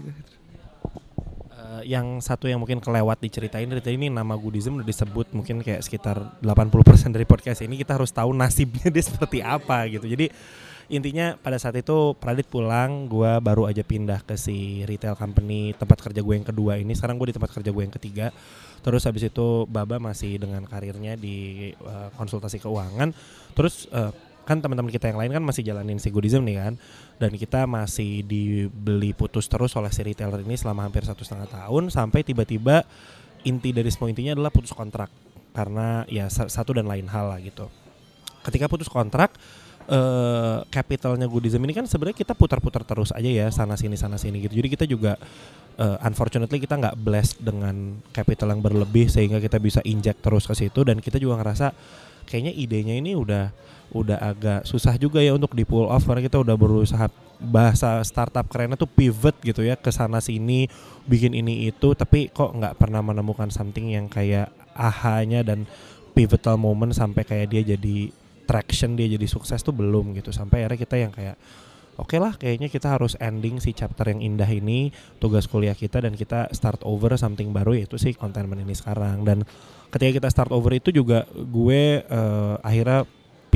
S2: Eh, yang satu yang mungkin kelewat diceritain dari ini nama Goodism udah disebut mungkin kayak sekitar 80% dari podcast ini kita harus tahu nasibnya dia seperti apa gitu. Jadi intinya pada saat itu Pradit pulang, gua baru aja pindah ke si retail company tempat kerja gue yang kedua ini. Sekarang gue di tempat kerja gue yang ketiga. Terus habis itu Baba masih dengan karirnya di eh, konsultasi keuangan. Terus eh, kan teman-teman kita yang lain kan masih jalanin si goodism nih kan dan kita masih dibeli putus terus oleh si retailer ini selama hampir satu setengah tahun sampai tiba-tiba inti dari semua intinya adalah putus kontrak karena ya sa- satu dan lain hal lah gitu. Ketika putus kontrak eh capitalnya goodism ini kan sebenarnya kita putar-putar terus aja ya sana sini sana sini gitu. Jadi kita juga eh, unfortunately kita nggak blessed dengan capital yang berlebih sehingga kita bisa inject terus ke situ dan kita juga ngerasa kayaknya idenya ini udah udah agak susah juga ya untuk di pull off karena kita udah berusaha bahasa startup kerennya tuh pivot gitu ya ke sana sini bikin ini itu tapi kok nggak pernah menemukan something yang kayak ahanya dan pivotal moment sampai kayak dia jadi traction dia jadi sukses tuh belum gitu. Sampai akhirnya kita yang kayak oke lah kayaknya kita harus ending si chapter yang indah ini tugas kuliah kita dan kita start over something baru yaitu si containment ini sekarang. Dan ketika kita start over itu juga gue eh, akhirnya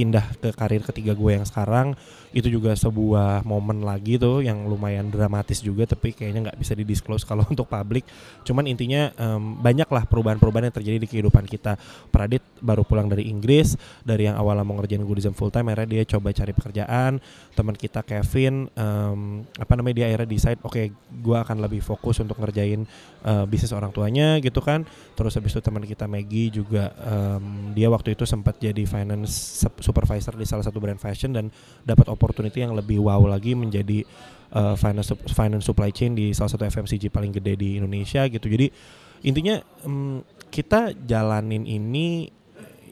S2: pindah ke karir ketiga gue yang sekarang itu juga sebuah momen lagi tuh yang lumayan dramatis juga tapi kayaknya nggak bisa didisclose kalau untuk publik. Cuman intinya em, banyak lah perubahan-perubahan yang terjadi di kehidupan kita. Pradit baru pulang dari Inggris dari yang awalnya mau ngerjain goodism full time akhirnya dia coba cari pekerjaan. Teman kita Kevin em, apa namanya dia akhirnya decide oke gue akan lebih fokus untuk ngerjain eh, bisnis orang tuanya gitu kan. Terus habis itu teman kita Maggie juga em, dia waktu itu sempat jadi finance sup- supervisor di salah satu brand fashion dan dapat opportunity yang lebih wow lagi menjadi eh, finance finance supply chain di salah satu FMCG paling gede di Indonesia gitu. Jadi intinya em, kita jalanin ini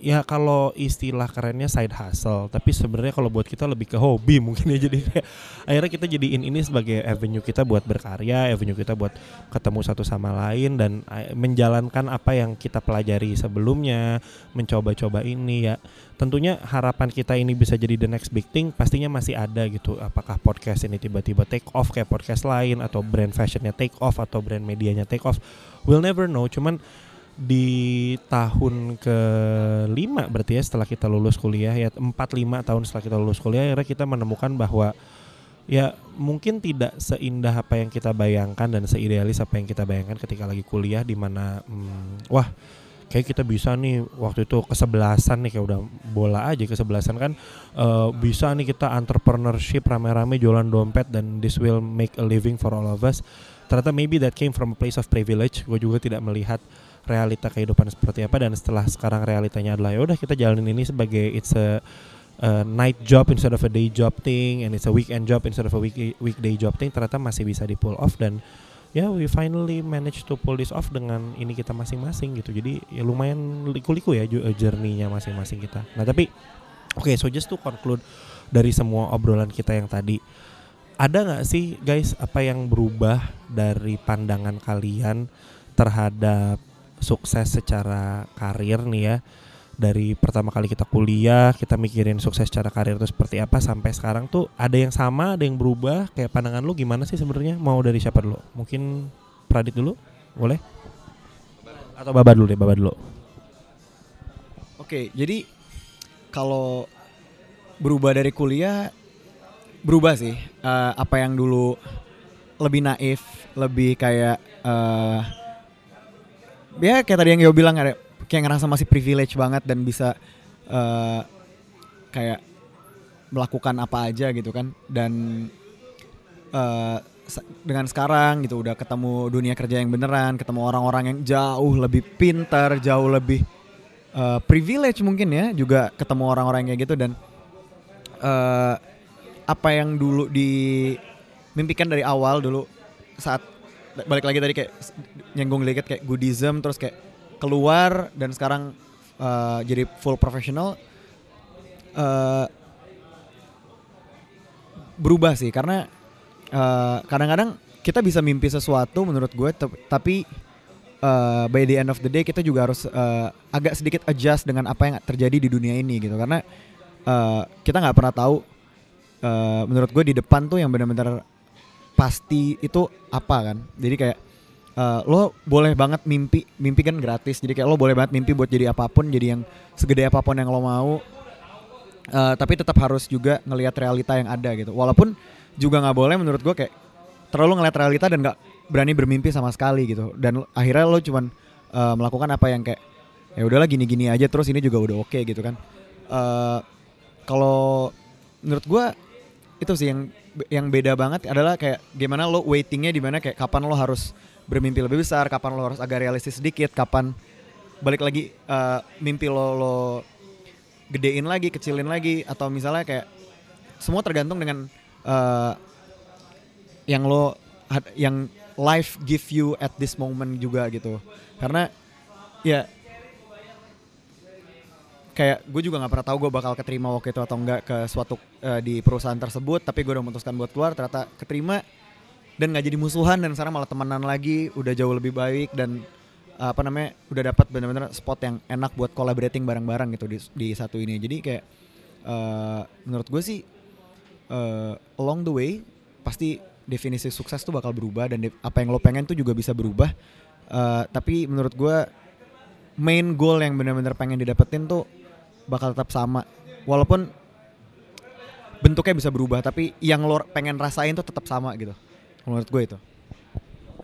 S2: ya kalau istilah kerennya side hustle tapi sebenarnya kalau buat kita lebih ke hobi mungkin ya jadi kayak akhirnya kita jadiin ini sebagai avenue kita buat berkarya avenue kita buat ketemu satu sama lain dan eh, menjalankan apa yang kita pelajari sebelumnya mencoba-coba ini ya. Tentunya harapan kita ini bisa jadi the next big thing pastinya masih ada gitu. Apakah podcast ini tiba-tiba take off kayak podcast lain atau brand fashionnya take off atau brand medianya take off? We'll never know. Cuman di tahun kelima berarti ya setelah kita lulus kuliah ya empat lima tahun setelah kita lulus kuliah akhirnya kita menemukan bahwa ya mungkin tidak seindah apa yang kita bayangkan dan seidealis apa yang kita bayangkan ketika lagi kuliah di mana hmm, wah kayak kita bisa nih waktu itu kesebelasan nih kayak udah bola aja kesebelasan kan eh, bisa nih kita entrepreneurship rame-rame jualan dompet dan this will make a living for all of us. Ternyata maybe that came from a place of privilege. Gue juga tidak melihat realita kehidupan seperti apa dan setelah sekarang realitanya adalah ya udah kita jalanin ini sebagai it's a, a night job instead of a day job thing and it's a weekend job instead of a week, weekday job thing ternyata masih bisa di pull off dan ya we finally manage to pull this off dengan ini kita masing-masing gitu. Jadi ya lumayan liku-liku ya journey-nya masing-masing kita. Nah tapi oke so just to conclude dari semua obrolan kita yang tadi ada nggak sih guys apa yang berubah dari pandangan kalian terhadap sukses secara karir nih ya. Dari pertama kali kita kuliah kita mikirin sukses secara karir itu seperti apa sampai sekarang tuh ada yang sama ada yang berubah? Kayak pandangan lu gimana sih sebenarnya? Mau dari siapa dulu? Mungkin Pradit dulu boleh? Atau Baba dulu deh Baba dulu.
S1: Oke, jadi kalau berubah dari kuliah berubah sih. Eh, apa yang dulu lebih naif, lebih kayak eh ya kayak tadi yang Yo bilang ada kayak ngerasa masih privilege banget dan bisa eh kayak melakukan apa aja gitu kan. Dan se- dengan sekarang gitu udah ketemu dunia kerja yang beneran, ketemu orang-orang yang jauh lebih pintar, jauh lebih eh, privilege mungkin ya juga ketemu orang-orang kayak gitu. Dan eh apa yang dulu dimimpikan dari awal dulu saat balik lagi tadi kayak nyenggung dikit kayak goodism terus kayak keluar dan sekarang eh, jadi full professional eh berubah sih karena eh, kadang-kadang kita bisa mimpi sesuatu menurut gue tapi eh, by the end of the day kita juga harus eh, agak sedikit adjust dengan apa yang terjadi di dunia ini gitu. Karena eh, kita nggak pernah tahu eh, menurut gue di depan tuh yang benar-benar pasti itu apa kan? Jadi kayak eh, lo boleh banget mimpi mimpi kan gratis. Jadi kayak lo boleh banget mimpi buat jadi apa pun jadi yang segede apa pun yang lo mau. Eh, tapi tetap harus juga ngelihat realita yang ada gitu. Walaupun juga nggak boleh menurut gue kayak terlalu ngelihat realita dan nggak berani bermimpi sama sekali gitu. Dan akhirnya lo cuman eh, melakukan apa yang kayak ya udahlah gini-gini aja terus ini juga udah oke gitu kan. Eh, kalau menurut gua itu sih yang yang beda banget adalah kayak gimana lo waitingnya di mana kayak kapan lo harus bermimpi lebih besar, kapan lo harus agak realistis sedikit, kapan balik lagi eh, mimpi lo lo gedein lagi, kecilin lagi atau misalnya kayak semua tergantung dengan eh, yang lo yang life give you at this moment juga gitu. Karena ya kayak gue juga nggak pernah tahu gue bakal keterima waktu itu atau enggak ke suatu eh, di perusahaan tersebut tapi gue udah memutuskan buat keluar ternyata keterima dan nggak jadi musuhan dan sekarang malah temenan lagi udah jauh lebih baik dan eh, apa namanya udah dapat benar-benar spot yang enak buat collaborating bareng-bareng gitu di, di satu ini. Jadi kayak eh, menurut gue sih eh, along the way pasti definisi sukses tuh bakal berubah dan apa yang lo pengen tuh juga bisa berubah. Eh, tapi menurut gue main goal yang benar-benar pengen didapetin tuh bakal tetap sama walaupun bentuknya bisa berubah tapi yang lo pengen rasain tuh tetap sama gitu menurut gue itu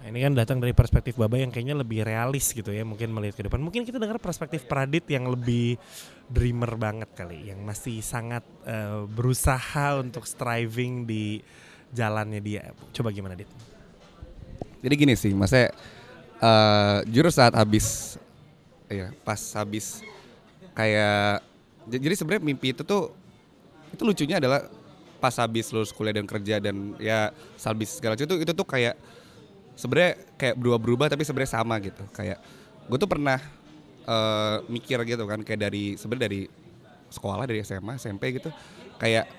S2: Nah, ini kan datang dari perspektif Baba yang kayaknya lebih realis gitu ya mungkin melihat ke depan. Mungkin kita dengar perspektif Pradit yang lebih dreamer banget kali, yang masih sangat eh, berusaha untuk striving di jalannya dia. Coba gimana Dit?
S3: Jadi gini sih, maksudnya eh jujur saat habis ya pas habis kayak jadi sebenarnya mimpi itu tuh itu lucunya adalah pas habis lulus kuliah dan kerja dan ya habis segala macam itu itu tuh kayak sebenarnya kayak berubah-berubah tapi sebenarnya sama gitu. Kayak gue tuh pernah eh, mikir gitu kan kayak dari sebenarnya dari sekolah dari SMA SMP gitu kayak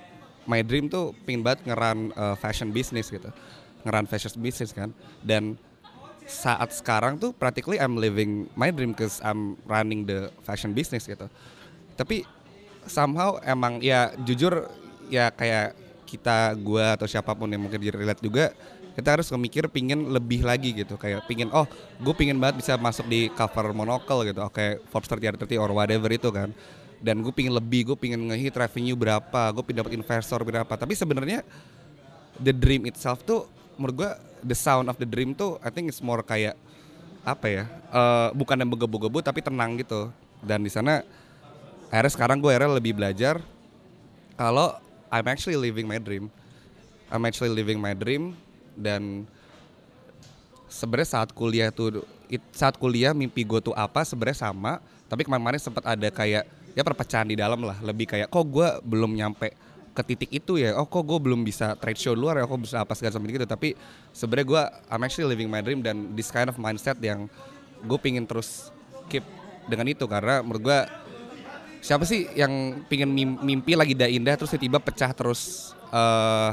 S3: my dream tuh pengen banget ngeran eh, fashion business gitu ngeran fashion business kan. Dan saat sekarang tuh practically I'm living my dream cause I'm running the fashion business gitu. Tapi somehow emang ya jujur ya kayak kita gua atau siapa pun yang mungkin relate juga kita harus memikir pingin lebih lagi gitu. Kayak pingin oh gue pingin banget bisa masuk di cover monocle gitu oke Forbes 30 under 30 or whatever itu kan. Dan gue pingin lebih gue pingin ngehit revenue berapa gue pingin dapat investor berapa. Tapi sebenarnya the dream itself tuh menurut gua the sound of the dream tuh I think it's more kayak apa ya eh, bukan yang begebu-gebu tapi tenang gitu. Dan di sana akhirnya sekarang gue akhirnya lebih belajar kalau I'm actually living my dream. I'm actually living my dream dan sebenarnya saat kuliah tuh saat kuliah mimpi gue tuh apa sebenarnya sama tapi kemarin-kemarin sempat ada kayak ya perpecahan di dalam lah lebih kayak kok gue belum nyampe ke titik itu ya? Oh kok gue belum bisa trade show luar ya? Kok bisa apa segala macam gitu? Tapi sebenarnya gue I'm actually living my dream dan this kind of mindset yang gue pingin terus keep dengan itu karena menurut gue siapa sih yang pingin mim- mimpi lagi dah indah terus tiba-tiba pecah terus eh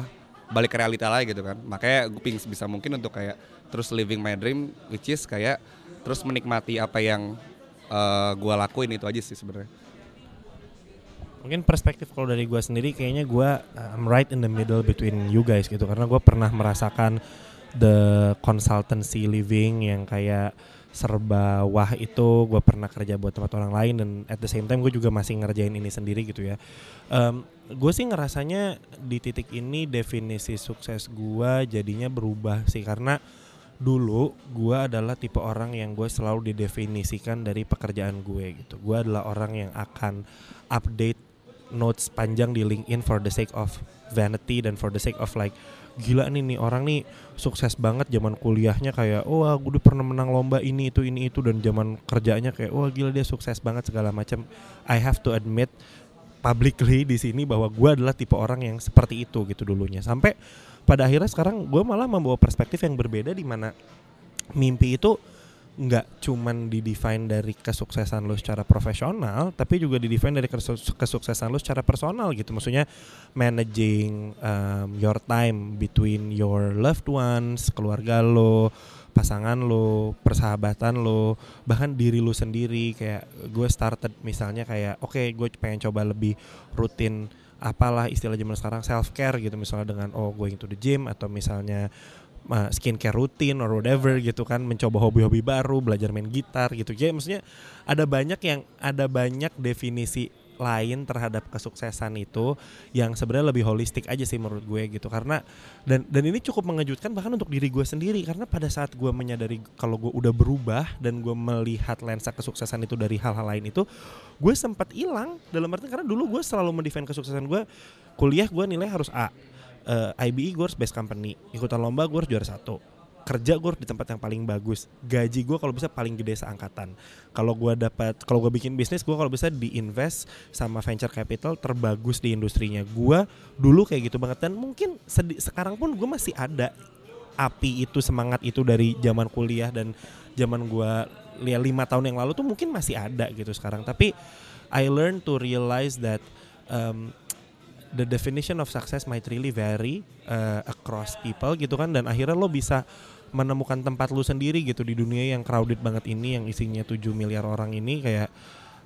S3: balik ke realita lagi gitu kan? Makanya gue pingin sebisa mungkin untuk kayak terus living my dream which is kayak terus menikmati apa yang eh gue lakuin itu aja sih sebenarnya.
S2: Mungkin perspektif kalau dari gue sendiri kayaknya gue I'm right in the middle between you guys gitu. Karena gue pernah merasakan the consultancy living yang kayak serba wah itu gue pernah kerja buat tempat orang lain dan at the same time gue juga masih ngerjain ini sendiri gitu ya. gue sih ngerasanya di titik ini definisi sukses gue jadinya berubah sih karena dulu gue adalah tipe orang yang gue selalu didefinisikan dari pekerjaan gue gitu. Gue adalah orang yang akan update notes panjang di LinkedIn for the sake of vanity dan for the sake of like gila nih nih orang nih sukses banget zaman kuliahnya kayak oh gue udah pernah menang lomba ini itu ini itu dan zaman kerjanya kayak wah gila dia sukses banget segala macam I have to admit publicly di sini bahwa gue adalah tipe orang yang seperti itu gitu dulunya. Sampai pada akhirnya sekarang gue malah membawa perspektif yang berbeda di mana mimpi itu nggak cuman didefine dari kesuksesan lo secara profesional tapi juga didefine dari kesu- kesuksesan lo secara personal gitu. Maksudnya managing um, your time between your loved ones keluarga lo pasangan lo persahabatan lo bahkan diri lo sendiri. Kayak gue started misalnya kayak oke gue pengen coba lebih rutin apalah istilah zaman sekarang self care gitu. Misalnya dengan oh going to the gym atau misalnya uh, skincare rutin or whatever gitu kan mencoba hobi-hobi baru belajar main gitar gitu. Ya maksudnya ada banyak yang ada banyak definisi lain terhadap kesuksesan itu yang sebenarnya lebih holistik aja sih menurut gue gitu. Karena dan dan ini cukup mengejutkan bahkan untuk diri gue sendiri. Karena pada saat gue menyadari kalau gue udah berubah dan gue melihat lensa kesuksesan itu dari hal-hal lain itu gue sempat hilang. Dalam arti karena dulu gue selalu mendefend kesuksesan gue kuliah gue nilai harus A uh, IBE gue harus best company. Ikutan lomba gue harus juara satu. Kerja gue di tempat yang paling bagus. Gaji gue kalau bisa paling gede seangkatan. Kalau gue dapat kalau gue bikin bisnis gue kalau bisa diinvest sama venture capital terbagus di industrinya. Gue dulu kayak gitu banget. Dan mungkin sedi- sekarang pun gue masih ada api itu semangat itu dari zaman kuliah dan zaman gue lihat lima tahun yang lalu tuh mungkin masih ada gitu sekarang. Tapi I learn to realize that um, the definition of success might really vary uh, across people gitu kan. Dan akhirnya lo bisa menemukan tempat lu sendiri gitu di dunia yang crowded banget ini yang isinya 7 miliar orang ini. Kayak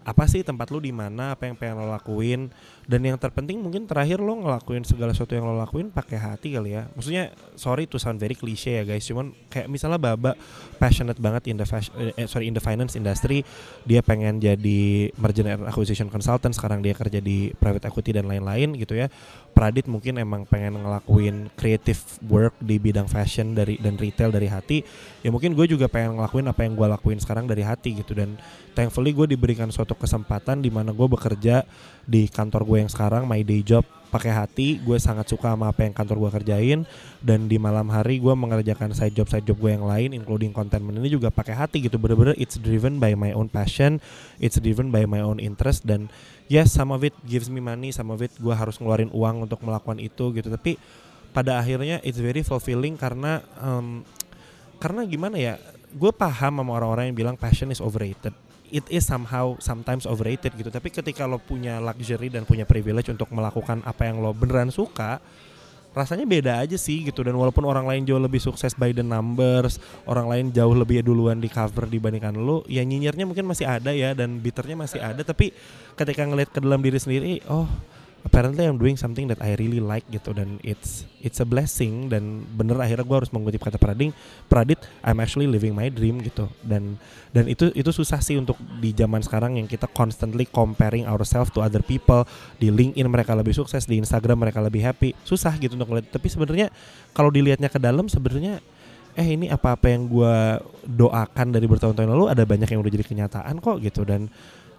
S2: apa sih tempat lu di mana apa yang pengen lo lakuin dan yang terpenting mungkin terakhir lo ngelakuin segala sesuatu yang lo lakuin pakai hati kali ya. Maksudnya sorry to sound very cliche ya guys cuman kayak misalnya baba passionate banget in the fashion, eh, sorry in the finance industry dia pengen jadi merger and acquisition consultant sekarang dia kerja di private equity dan lain-lain gitu ya. Pradit mungkin emang pengen ngelakuin creative work di bidang fashion dari dan retail dari hati. Ya mungkin gue juga pengen ngelakuin apa yang gue lakuin sekarang dari hati gitu dan thankfully gue diberikan suatu kesempatan di mana gue bekerja di kantor gue yang sekarang my day job. Pakai hati gue sangat suka sama apa yang kantor gue kerjain. Dan di malam hari gue mengerjakan side job side job gue yang lain including content ini juga pakai hati gitu. Bener-bener it's driven by my own passion it's driven by my own interest. Dan yes some of it gives me money some of it gue harus ngeluarin uang untuk melakukan itu gitu. Tapi pada akhirnya it's very fulfilling karena um, karena gimana ya gue paham sama orang-orang yang bilang passion is overrated it is somehow sometimes overrated gitu. Tapi ketika lo punya luxury dan punya privilege untuk melakukan apa yang lo beneran suka rasanya beda aja sih gitu. Dan walaupun orang lain jauh lebih sukses by the numbers orang lain jauh lebih duluan di cover dibandingkan lo ya nyinyirnya mungkin masih ada ya dan bitternya masih ada. Tapi ketika ngeliat ke dalam diri sendiri oh apparently I'm doing something that I really like gitu dan it's it's a blessing dan bener akhirnya gue harus mengutip kata Prading Pradit I'm actually living my dream gitu dan dan itu itu susah sih untuk di zaman sekarang yang kita constantly comparing ourselves to other people di LinkedIn mereka lebih sukses di Instagram mereka lebih happy susah gitu untuk ngeliat tapi sebenarnya kalau dilihatnya ke dalam sebenarnya eh ini apa-apa yang gue doakan dari bertahun-tahun lalu ada banyak yang udah jadi kenyataan kok gitu dan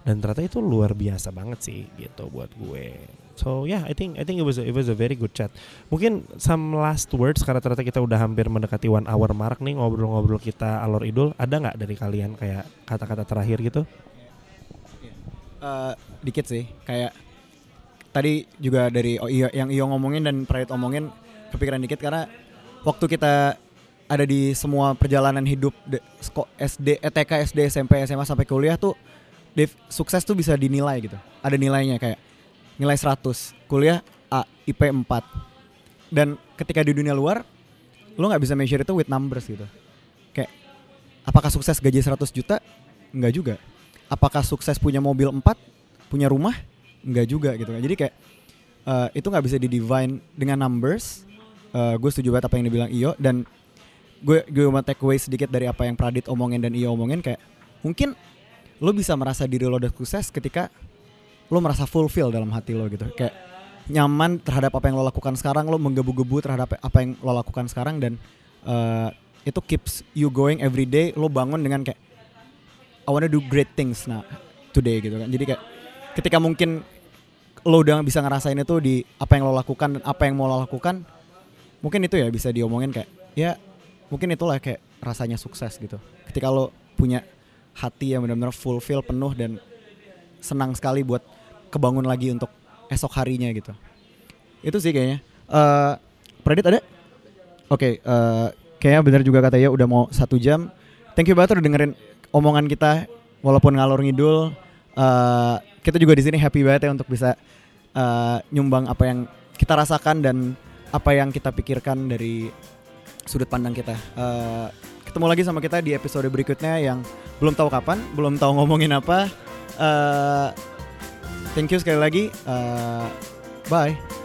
S2: dan ternyata itu luar biasa banget sih gitu buat gue. So yeah, I think I think it was a, it was a very good chat. Mungkin some last words karena ternyata kita udah hampir mendekati one hour mark nih ngobrol-ngobrol kita alor idul. Ada nggak dari kalian kayak kata-kata terakhir gitu?
S1: Uh, dikit sih, kayak tadi juga dari yang Iyo ngomongin dan Pradit omongin kepikiran dikit karena waktu kita ada di semua perjalanan hidup SD, ETK, SD, SMP, SMA sampai kuliah tuh Dev, sukses tuh bisa dinilai gitu. Ada nilainya kayak nilai 100, kuliah A, IP 4. Dan ketika di dunia luar, lo nggak bisa measure itu with numbers gitu. Kayak apakah sukses gaji 100 juta? Enggak juga. Apakah sukses punya mobil 4, punya rumah? Enggak juga gitu kan. Jadi kayak uh, itu nggak bisa di divine dengan numbers. Uh, gue setuju banget apa yang dibilang Iyo dan gue gue mau take away sedikit dari apa yang Pradit omongin dan Iyo omongin kayak mungkin lo bisa merasa diri lo udah sukses ketika lo merasa fulfill dalam hati lo gitu. Kayak nyaman terhadap apa yang lo lakukan sekarang lo menggebu-gebu terhadap apa yang lo lakukan sekarang dan uh, itu keeps you going every day lo bangun dengan kayak I wanna do great things nah today gitu kan. Jadi kayak ketika mungkin lo udah bisa ngerasain itu di apa yang lo lakukan dan apa yang mau lo lakukan mungkin itu ya bisa diomongin kayak ya mungkin itulah kayak rasanya sukses gitu. Ketika lo punya hati yang benar-benar fulfill penuh dan senang sekali buat kebangun lagi untuk esok harinya gitu. Itu sih kayaknya. Uh, Predit ada? Oke, okay, uh, kayaknya benar juga kata ya udah mau satu jam. Thank you banget udah dengerin omongan kita walaupun ngalor ngidul. Uh, kita juga di sini happy banget ya untuk bisa uh, nyumbang apa yang kita rasakan dan apa yang kita pikirkan dari sudut pandang kita. Uh, ketemu lagi sama kita di episode berikutnya yang belum tahu kapan, belum tahu ngomongin apa. Uh, thank you sekali lagi. Uh, bye.